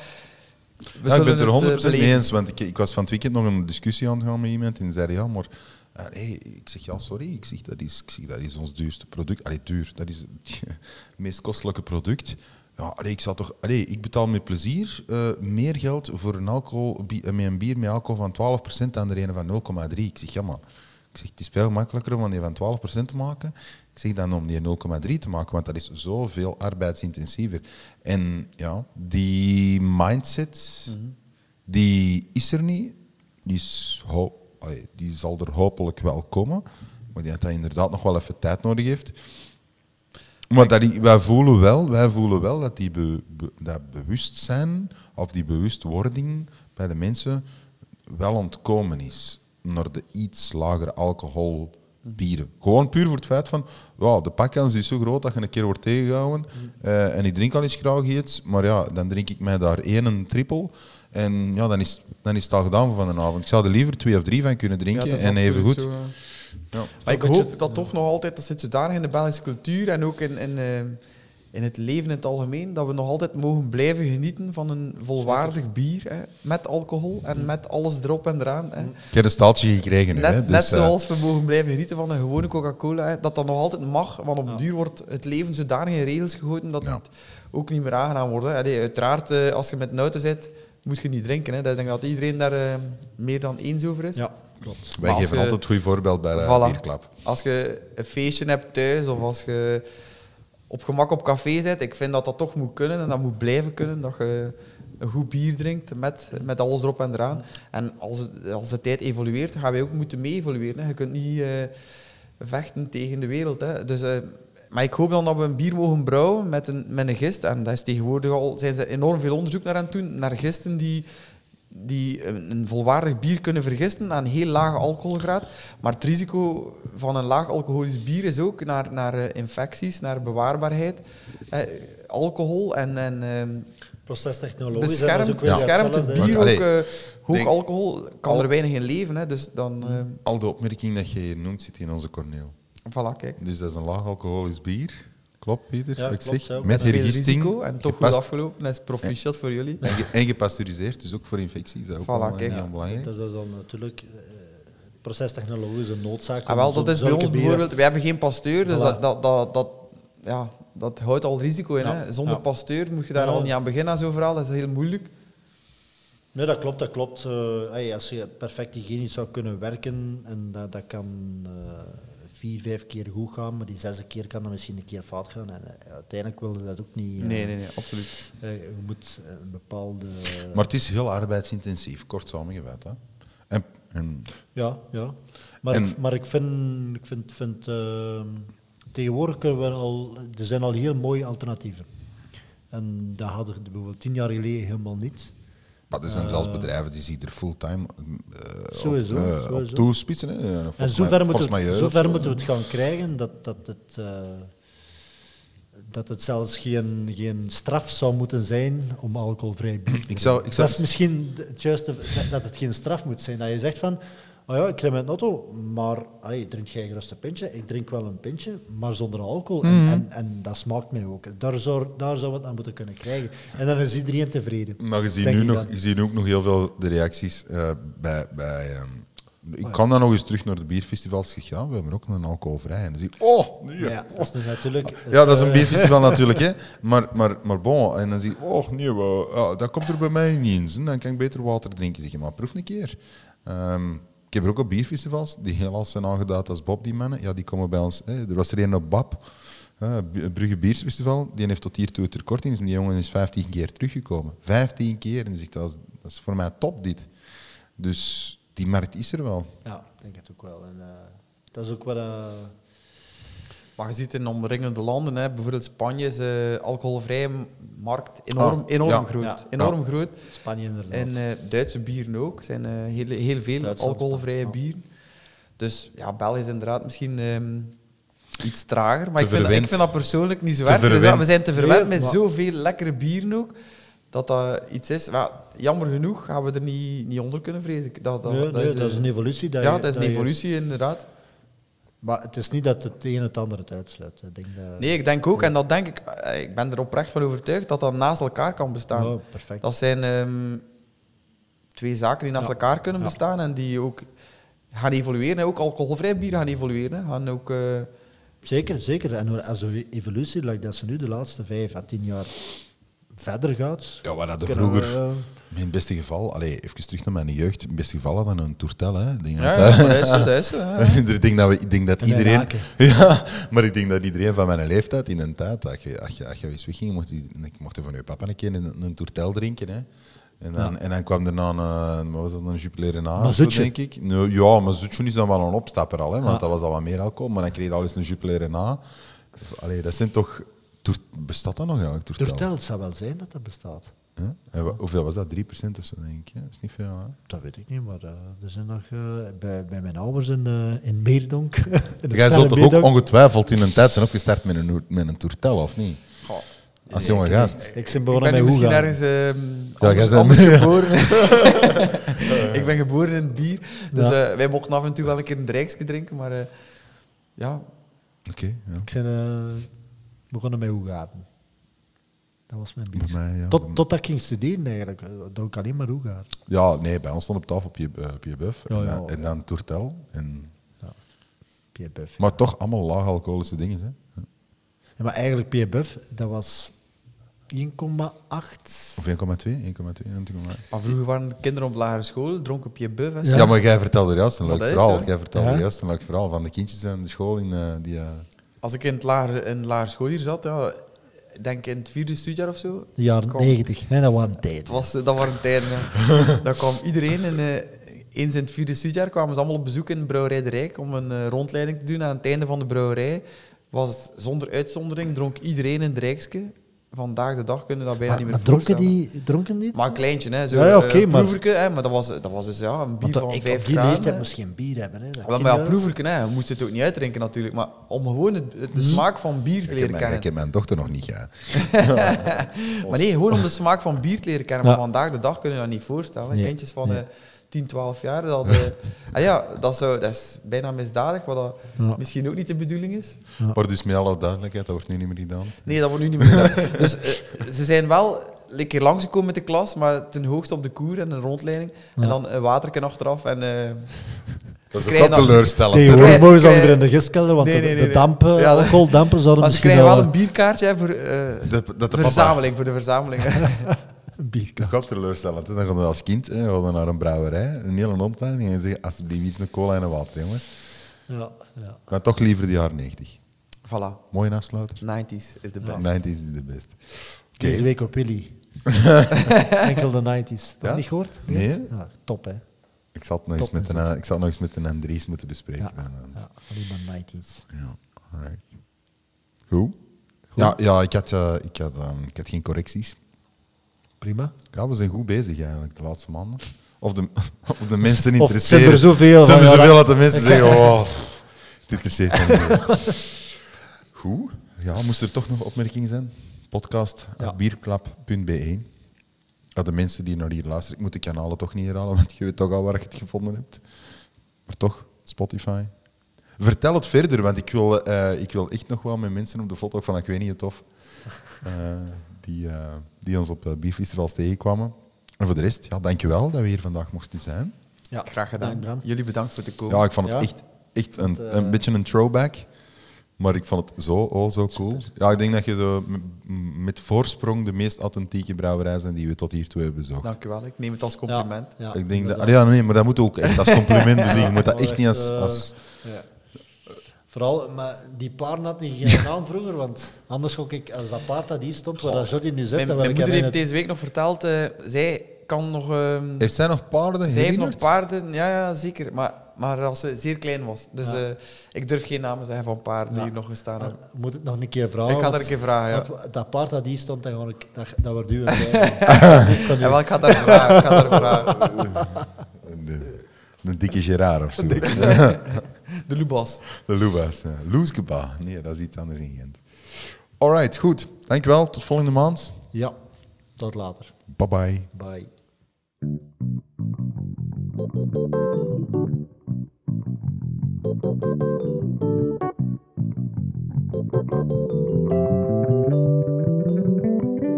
we Ja, ik ben het er 100% beleven. mee eens, want ik, ik was van het weekend nog een discussie aan het gaan met iemand en die zei ja, maar eh, nee, ik zeg ja, sorry, ik zeg dat is, ik zeg, dat is ons duurste product. Allee, duur, dat is het (laughs) meest kostelijke product. Ja, allee, ik zou toch, allee, ik betaal met plezier eh, meer geld voor een, alcohol, bi- eh, met een bier met alcohol van 12% dan de ene van 0,3. Ik zeg ja, maar ik zeg, het is veel makkelijker om die van 12% te maken. Ik zeg dan om die 0,3 te maken, want dat is zoveel arbeidsintensiever. En ja, die mindset, die is er niet. Die, is ho- allee, die zal er hopelijk wel komen. Maar die dat dat inderdaad nog wel even tijd nodig heeft. Maar dat die, wij, voelen wel, wij voelen wel dat die be- be- dat bewustzijn of die bewustwording bij de mensen wel ontkomen is naar de iets lagere alcohol bieren. Gewoon puur voor het feit van, ja, de pakkans is zo groot dat je een keer wordt tegengehouden. Eh, en ik drink al eens graag iets, maar ja, dan drink ik mij daar één een triple. En ja, dan is, dan is het al gedaan voor vanavond. Ik zou er liever twee of drie van kunnen drinken Ja, en even goed. zo, eh. Ja. Maar ik hoop dat toch nog altijd, dat zit zodanig in de Belgische cultuur en ook in, in, eh, in het leven in het algemeen, dat we nog altijd mogen blijven genieten van een volwaardig bier hè, met alcohol en met alles erop en eraan. Hè. Ik heb een staaltje gekregen nu. Net, hè, dus, net eh, zoals we mogen blijven genieten van een gewone Coca-Cola, dat dat nog altijd mag, want op Ja. duur wordt het leven zodanig in regels gegoten dat Ja. het ook niet meer aangenaam wordt. Hè. Allee, uiteraard, eh, als je met een auto zit, moet je niet drinken. Hè. Ik denk dat iedereen daar eh, meer dan eens over is. ja, klopt. Wij geven je- altijd het goede voorbeeld bij de Voilà. bierklap. Als je een feestje hebt thuis of als je op gemak op café zit, ik vind dat dat toch moet kunnen en dat moet blijven kunnen, dat je een goed bier drinkt met, met alles erop en eraan. En als, als de tijd evolueert, gaan wij ook moeten mee evolueren. Hè. Je kunt niet eh, vechten tegen de wereld. Hè. Dus, eh, maar ik hoop dan dat we een bier mogen brouwen met een, met een gist. En dat is tegenwoordig al, zijn ze enorm veel onderzoek naar aan het doen, naar gisten die die een, volwaardig bier kunnen vergisten aan een heel lage alcoholgraad. Maar het risico van een laag alcoholisch bier is ook naar, naar eh, infecties, naar bewaarbaarheid. Eh, alcohol en, en ehm, Procestechnologisch. ook weer beschermd hetzelfde, het bier ook. allee, eh, hoog denk- alcohol kan al- er weinig in leven. Hè, dus dan, eh, Al de opmerking dat je hier noemt zit in onze corneel. voilà, kijk. Dus dat is een laag alcoholisch bier. Klopt, Pieter? Ja, wat ik klopt, zeg? ja. Met hergisting. risico en toch goed afgelopen. Dat is proficiat voor jullie. En, ge- en gepasteuriseerd, dus ook voor infecties. Dat is ook Voilà, wel kijk. heel Ja, belangrijk. dat is dan natuurlijk eh, procestechnologisch een noodzaak. Ah, wel, zo- dat is bij ons bieren- bijvoorbeeld. Wij hebben geen pasteur, dus Voilà. dat, dat, dat, dat, ja, dat houdt al risico in. Ja. Hè. Zonder Ja. pasteur moet je daar Ja. al niet aan beginnen, aan zo'n verhaal. Dat is heel moeilijk. Nee, dat klopt, dat klopt. Eh, hey, als je perfect hygiënisch zou kunnen werken, en dat, dat kan eh, vier, vijf keer goed gaan, maar die zesde keer kan dat misschien een keer fout gaan. En eh, uiteindelijk wil je dat ook niet. eh, Nee, nee, nee, absoluut. eh, je moet een bepaalde... Maar het is heel arbeidsintensief, kort samengevat. Hè? En, en Ja, ja. Maar, En- ik, maar ik vind, ik vind, vind ehm, tegenwoordig kunnen we al, er zijn al heel mooie alternatieven. En dat hadden we bijvoorbeeld tien jaar geleden helemaal niet. Maar er zijn zelfs bedrijven die zich er fulltime eh, Sowieso, op, eh, sowieso. op toespitsen. Hè? Eh, En zover, moeten we, zo. moeten we het gaan krijgen dat, dat, het, eh, dat het zelfs geen, geen straf zou moeten zijn om alcoholvrij bier te Ik zou- drinken. ik zou- Dat is misschien het juiste, dat het geen straf moet zijn. Dat je zegt van, oh ja, ik rij met een auto, maar allee, drink jij gerust een pintje? Ik drink wel een pintje, maar zonder alcohol. Mhm. En, en, en dat smaakt mij ook. Daar zou, daar zou we het aan moeten kunnen krijgen. En dan is iedereen tevreden. Maar je ziet, nu ik nog, je ziet ook nog heel veel de reacties eh, bij, bij ehm, Ik kan dan nog eens terug naar de bierfestivals gegaan. We hebben ook een alcoholvrij. En dan zie ik, oh, nee. Ja, dat is natuurlijk... Ja, dat is een eh, bierfestival (laughs) natuurlijk, hè. Maar, maar, maar bon, en dan zie je, oh nee, wel, ja, dat komt er bij mij niet in. Hè. Dan kan ik beter water drinken. Zeg je, maar proef een keer. Ehm, ik heb er ook op bierfestivals, die heel zijn aangeduid als Bob, die mannen. Ja, die komen bij ons. Hè. Er was er een op Bab, Brugge Biersfestival. Die heeft tot hiertoe het record in. Die jongen is 15 keer teruggekomen. 15 keer. En zegt, dat is, voor mij top, dit. Dus die markt is er wel. Ja, ik denk het ook wel. En, eh, dat is ook wel... eh, Maar je ziet in omringende landen, hè, bijvoorbeeld Spanje, is de alcoholvrije markt enorm, Ah, enorm ja. groot. Ja. Enorm groot. Spanje inderdaad. En eh, Duitse bieren ook. zijn eh, heel, heel veel Duitsland, alcoholvrije ja. bieren. Dus ja, België is inderdaad misschien ehm, iets trager. Maar ik vind, ik verwend. vind dat persoonlijk niet zo erg. Dus we zijn te verwend met zoveel lekkere bieren ook. Dat dat iets is. Maar jammer genoeg gaan we er niet, niet onder kunnen, vrees ik. Dat, dat, nee, dat nee, is, dat is eh, een evolutie. Dat ja, je- dat is een je- evolutie, inderdaad. Maar het is niet dat het een het ander het uitsluit. Ik denk dat, Nee, ik denk ook, en dat denk ik, eh, ik ben er oprecht van overtuigd, dat dat naast elkaar kan bestaan. Ja, perfect. Dat zijn ehm, twee zaken die naast Ja. elkaar kunnen bestaan en die ook gaan evolueren. Ook alcoholvrij bier gaan evolueren. Gaan ook, eh, Zeker, zeker. En als de evolutie, like dat ze nu de laatste vijf à tien jaar verder gaat... Ja, wat hadden kunnen we, vroeger... eh, In het beste geval, allee, even terug naar mijn jeugd. In het beste geval hadden we een toertel. Hè. Denk ja, dat- ja, dat is zo, (laughs) dat is zo. ja. ik denk dat, we, ik denk dat En iedereen... (laughs) Ja, maar ik denk dat iedereen van mijn leeftijd in een tijd, dat je, als je, als je eens wegging, mocht je, ik mocht er van je papa een keer een, een toertel drinken. Hè. En, dan, Ja. en dan kwam er dan een, wat was dat, een Jupiler Na, denk ik. Nee, ja, maar zoetje is dan wel een opstapper al, hè, want Ja. dat was al wat meer alcohol. Maar dan kreeg je al eens een Jupiler Na. Allee, dat zijn toch... toer- Bestaat dat nog eigenlijk, toertel? Toertel, het zou wel zijn dat dat bestaat. Ja? En hoeveel was dat? 3% of zo, denk ik. Ja, dat is niet veel, hè? Dat weet ik niet, maar eh, er zijn nog eh, bij, bij mijn ouders in, eh, in Meerdonk. (laughs) in Jij zult toch ook ongetwijfeld in een tijd zijn opgestart met een, met een toertel, of niet? Goh, Als jonge gast. Ik ben ik begonnen ben met nu misschien Hoegaan. ergens ehm, Ja, anders, anders (laughs) geboren. ik ben geboren in bier. Dus Ja. wij mochten af en toe wel een keer een drijksje drinken. Maar eh, ja, Oké, ja. Ik ben begonnen met Hoegaarden. Dat was mijn bier. Mij, ja. Tot, totdat ik ging studeren eigenlijk. eh, dronk alleen maar Hoegaarden. Ja, nee, bij ons stond op tafel op je, eh, op je buff. Ja, en, ja, dan- en ja. dan toertel. En, Pierre Buff. maar toch allemaal laag alcoholische dingen, hè? Ja. Ja, maar eigenlijk Pierre Buff, dat was 1,8. Of 1,2, 1,2, 1,8. maar vroeger waren de kinderen op lagere school, dronken op je buff. Ja. zo. maar jij vertelde juist een leuk dat verhaal. Jij vertelde Ja. juist een leuk verhaal van de kindjes aan de school in eh, die... Als ik in het lagere, in het schooljaar zat, ja, ik denk in het vierde studiejaar of zo, De jaren Kom. 90, hè, dat waren Het tijden. was, dat waren tijden. (laughs) Dan kwam iedereen in, eh, eens in het vierde studiejaar kwamen ze allemaal op bezoek in de Brouwerij de Rijk om een eh, rondleiding te doen. Aan het einde van de brouwerij was het zonder uitzondering, dronk iedereen een Rijkske. Vandaag de dag kunnen we dat bijna Maar, niet maar meer dronken, voorstellen. die, dronken die? Maar een kleintje, hè. Zo, Ja, ja, oké, eh, maar- proeverke, hè. Maar dat was, dat was dus ja, een bier van ik vijf op die graden. leeftijd moest geen bier hebben. Hè. Dat Wel, maar ja, proeverken, hè. Je moest het ook niet uitdrinken natuurlijk. Maar om gewoon het- het- de smaak van bier te leren mijn, kennen. ik heb mijn dochter nog niet gehad. (laughs) Maar nee, gewoon om de smaak van bier te leren kennen. Ja. Maar vandaag de dag kun je dat niet voorstellen. Nee, Kindjes van nee. eh 10, 12 jaar. Dat, eh, (laughs) ah ja, dat, zou, dat is bijna misdadig, wat dat Ja. misschien ook niet de bedoeling is. Maar dus met alle duidelijkheid, dat wordt nu niet meer gedaan. Nee, dat wordt nu niet meer gedaan. (laughs) Dus eh, ze zijn wel een keer langsgekomen met de klas, maar ten hoogste op de koer en een rondleiding. En dan een waterken achteraf. En, eh, Dat is Ze ook teleurstellend. Tegenwoordig mogen ze weer in de gistkelder, want Nee, de, nee, dampen, Ja, dat- alcoholdampen zouden maar ze misschien krijgen wel een bierkaartje hè, voor eh, de de verzameling. Voor de verzameling. (laughs) een bierkaart. Dat gaat teleurstellend. Hè? Dan gaan we als kind hè, gaan we naar een brouwerij, een hele rondleiding, en je zegt alsjeblieft iets een cola en een water, jongens. Ja, ja. Maar toch liever de jaren 90. voilà. Mooi afsluiter. 90s is de best. 90s is de best. Oké. Deze week op Willy. (laughs) Enkel de 90s. Dat Ja? niet gehoord? Nee. Ja, top, hè. Ik zal het nog eens Top met een, ik zal het nog eens met een Andries moeten bespreken. Ja, dan, ja alleen maar 90s. Ja, alright. Goed. Ja, ja ik, had, eh, ik, had, ehm, ik had geen correcties. Prima. Ja, we zijn goed bezig eigenlijk de laatste maanden. Of de, (laughs) of de mensen Of interesseren. zijn er zoveel Zijn er zoveel dat- dat de mensen zeggen, (laughs) oh, dit interesseert me. Goed. Ja, moest er toch nog opmerkingen zijn? Podcast, Ja. bierklap.be. Ja, de mensen die naar hier luisteren, ik moet de kanalen toch niet herhalen, want je weet toch al waar je het gevonden hebt. Maar toch, Spotify. Vertel het verder, want ik wil, eh, ik wil echt nog wel met mensen op de foto van Ik weet niet het tof, (laughs) eh, die, eh, die ons op uh, bierfestivals tegenkwamen. En voor de rest, ja, dankjewel dat we hier vandaag mochten zijn. Ja, Graag gedaan. Bram. Jullie bedankt voor te komen. Ja, ik vond het Ja. echt, echt een, Het, eh, een beetje een throwback. Maar ik vond het zo, oh, zo cool. Ja, ik denk dat je zo met voorsprong de meest authentieke brouwerij zijn die we tot hiertoe hebben bezocht. Dankjewel, ik neem het als compliment. Ja, ja, ik denk dat. Allee, ja, nee, maar dat moet ook echt als compliment (laughs) bezien. Je moet dat echt niet als... echt, eh, als Vooral, maar die paard had niet geen naam vroeger, want anders gok ik, als dat paard dat hier stond, waar dat Jordi nu zit, Mijn, mijn moeder heeft deze week nog verteld, eh, zij kan nog... ehm, heeft zij nog paarden? zij heeft nog paarden, ja, ja zeker. Maar, maar als ze zeer klein was. Dus Ja. eh, ik durf geen namen zeggen van paarden die hier nog gestaan het- hebben. Moet het nog een keer vragen? Ik ga er een keer vragen, ja. Dat paard dat hier stond, ga ik, dat, dat wordt mij. Ik kan u- (laughs) Ja, wel, ik ga daar vragen. Ik ga daar vragen. (laughs) De, een dikke Gerard of zo. (laughs) De Lubas. De Lubas. Ja. Loeskeba. Nee, dat is iets anders in Gent. Alright, goed. Dankjewel. Tot volgende maand. Ja, tot later. Bye bye. Bye.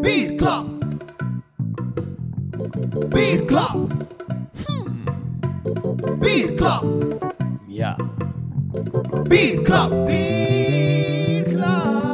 Bierklap. Bierklap. Bierklap. Ja. Beat Club. Beat Club.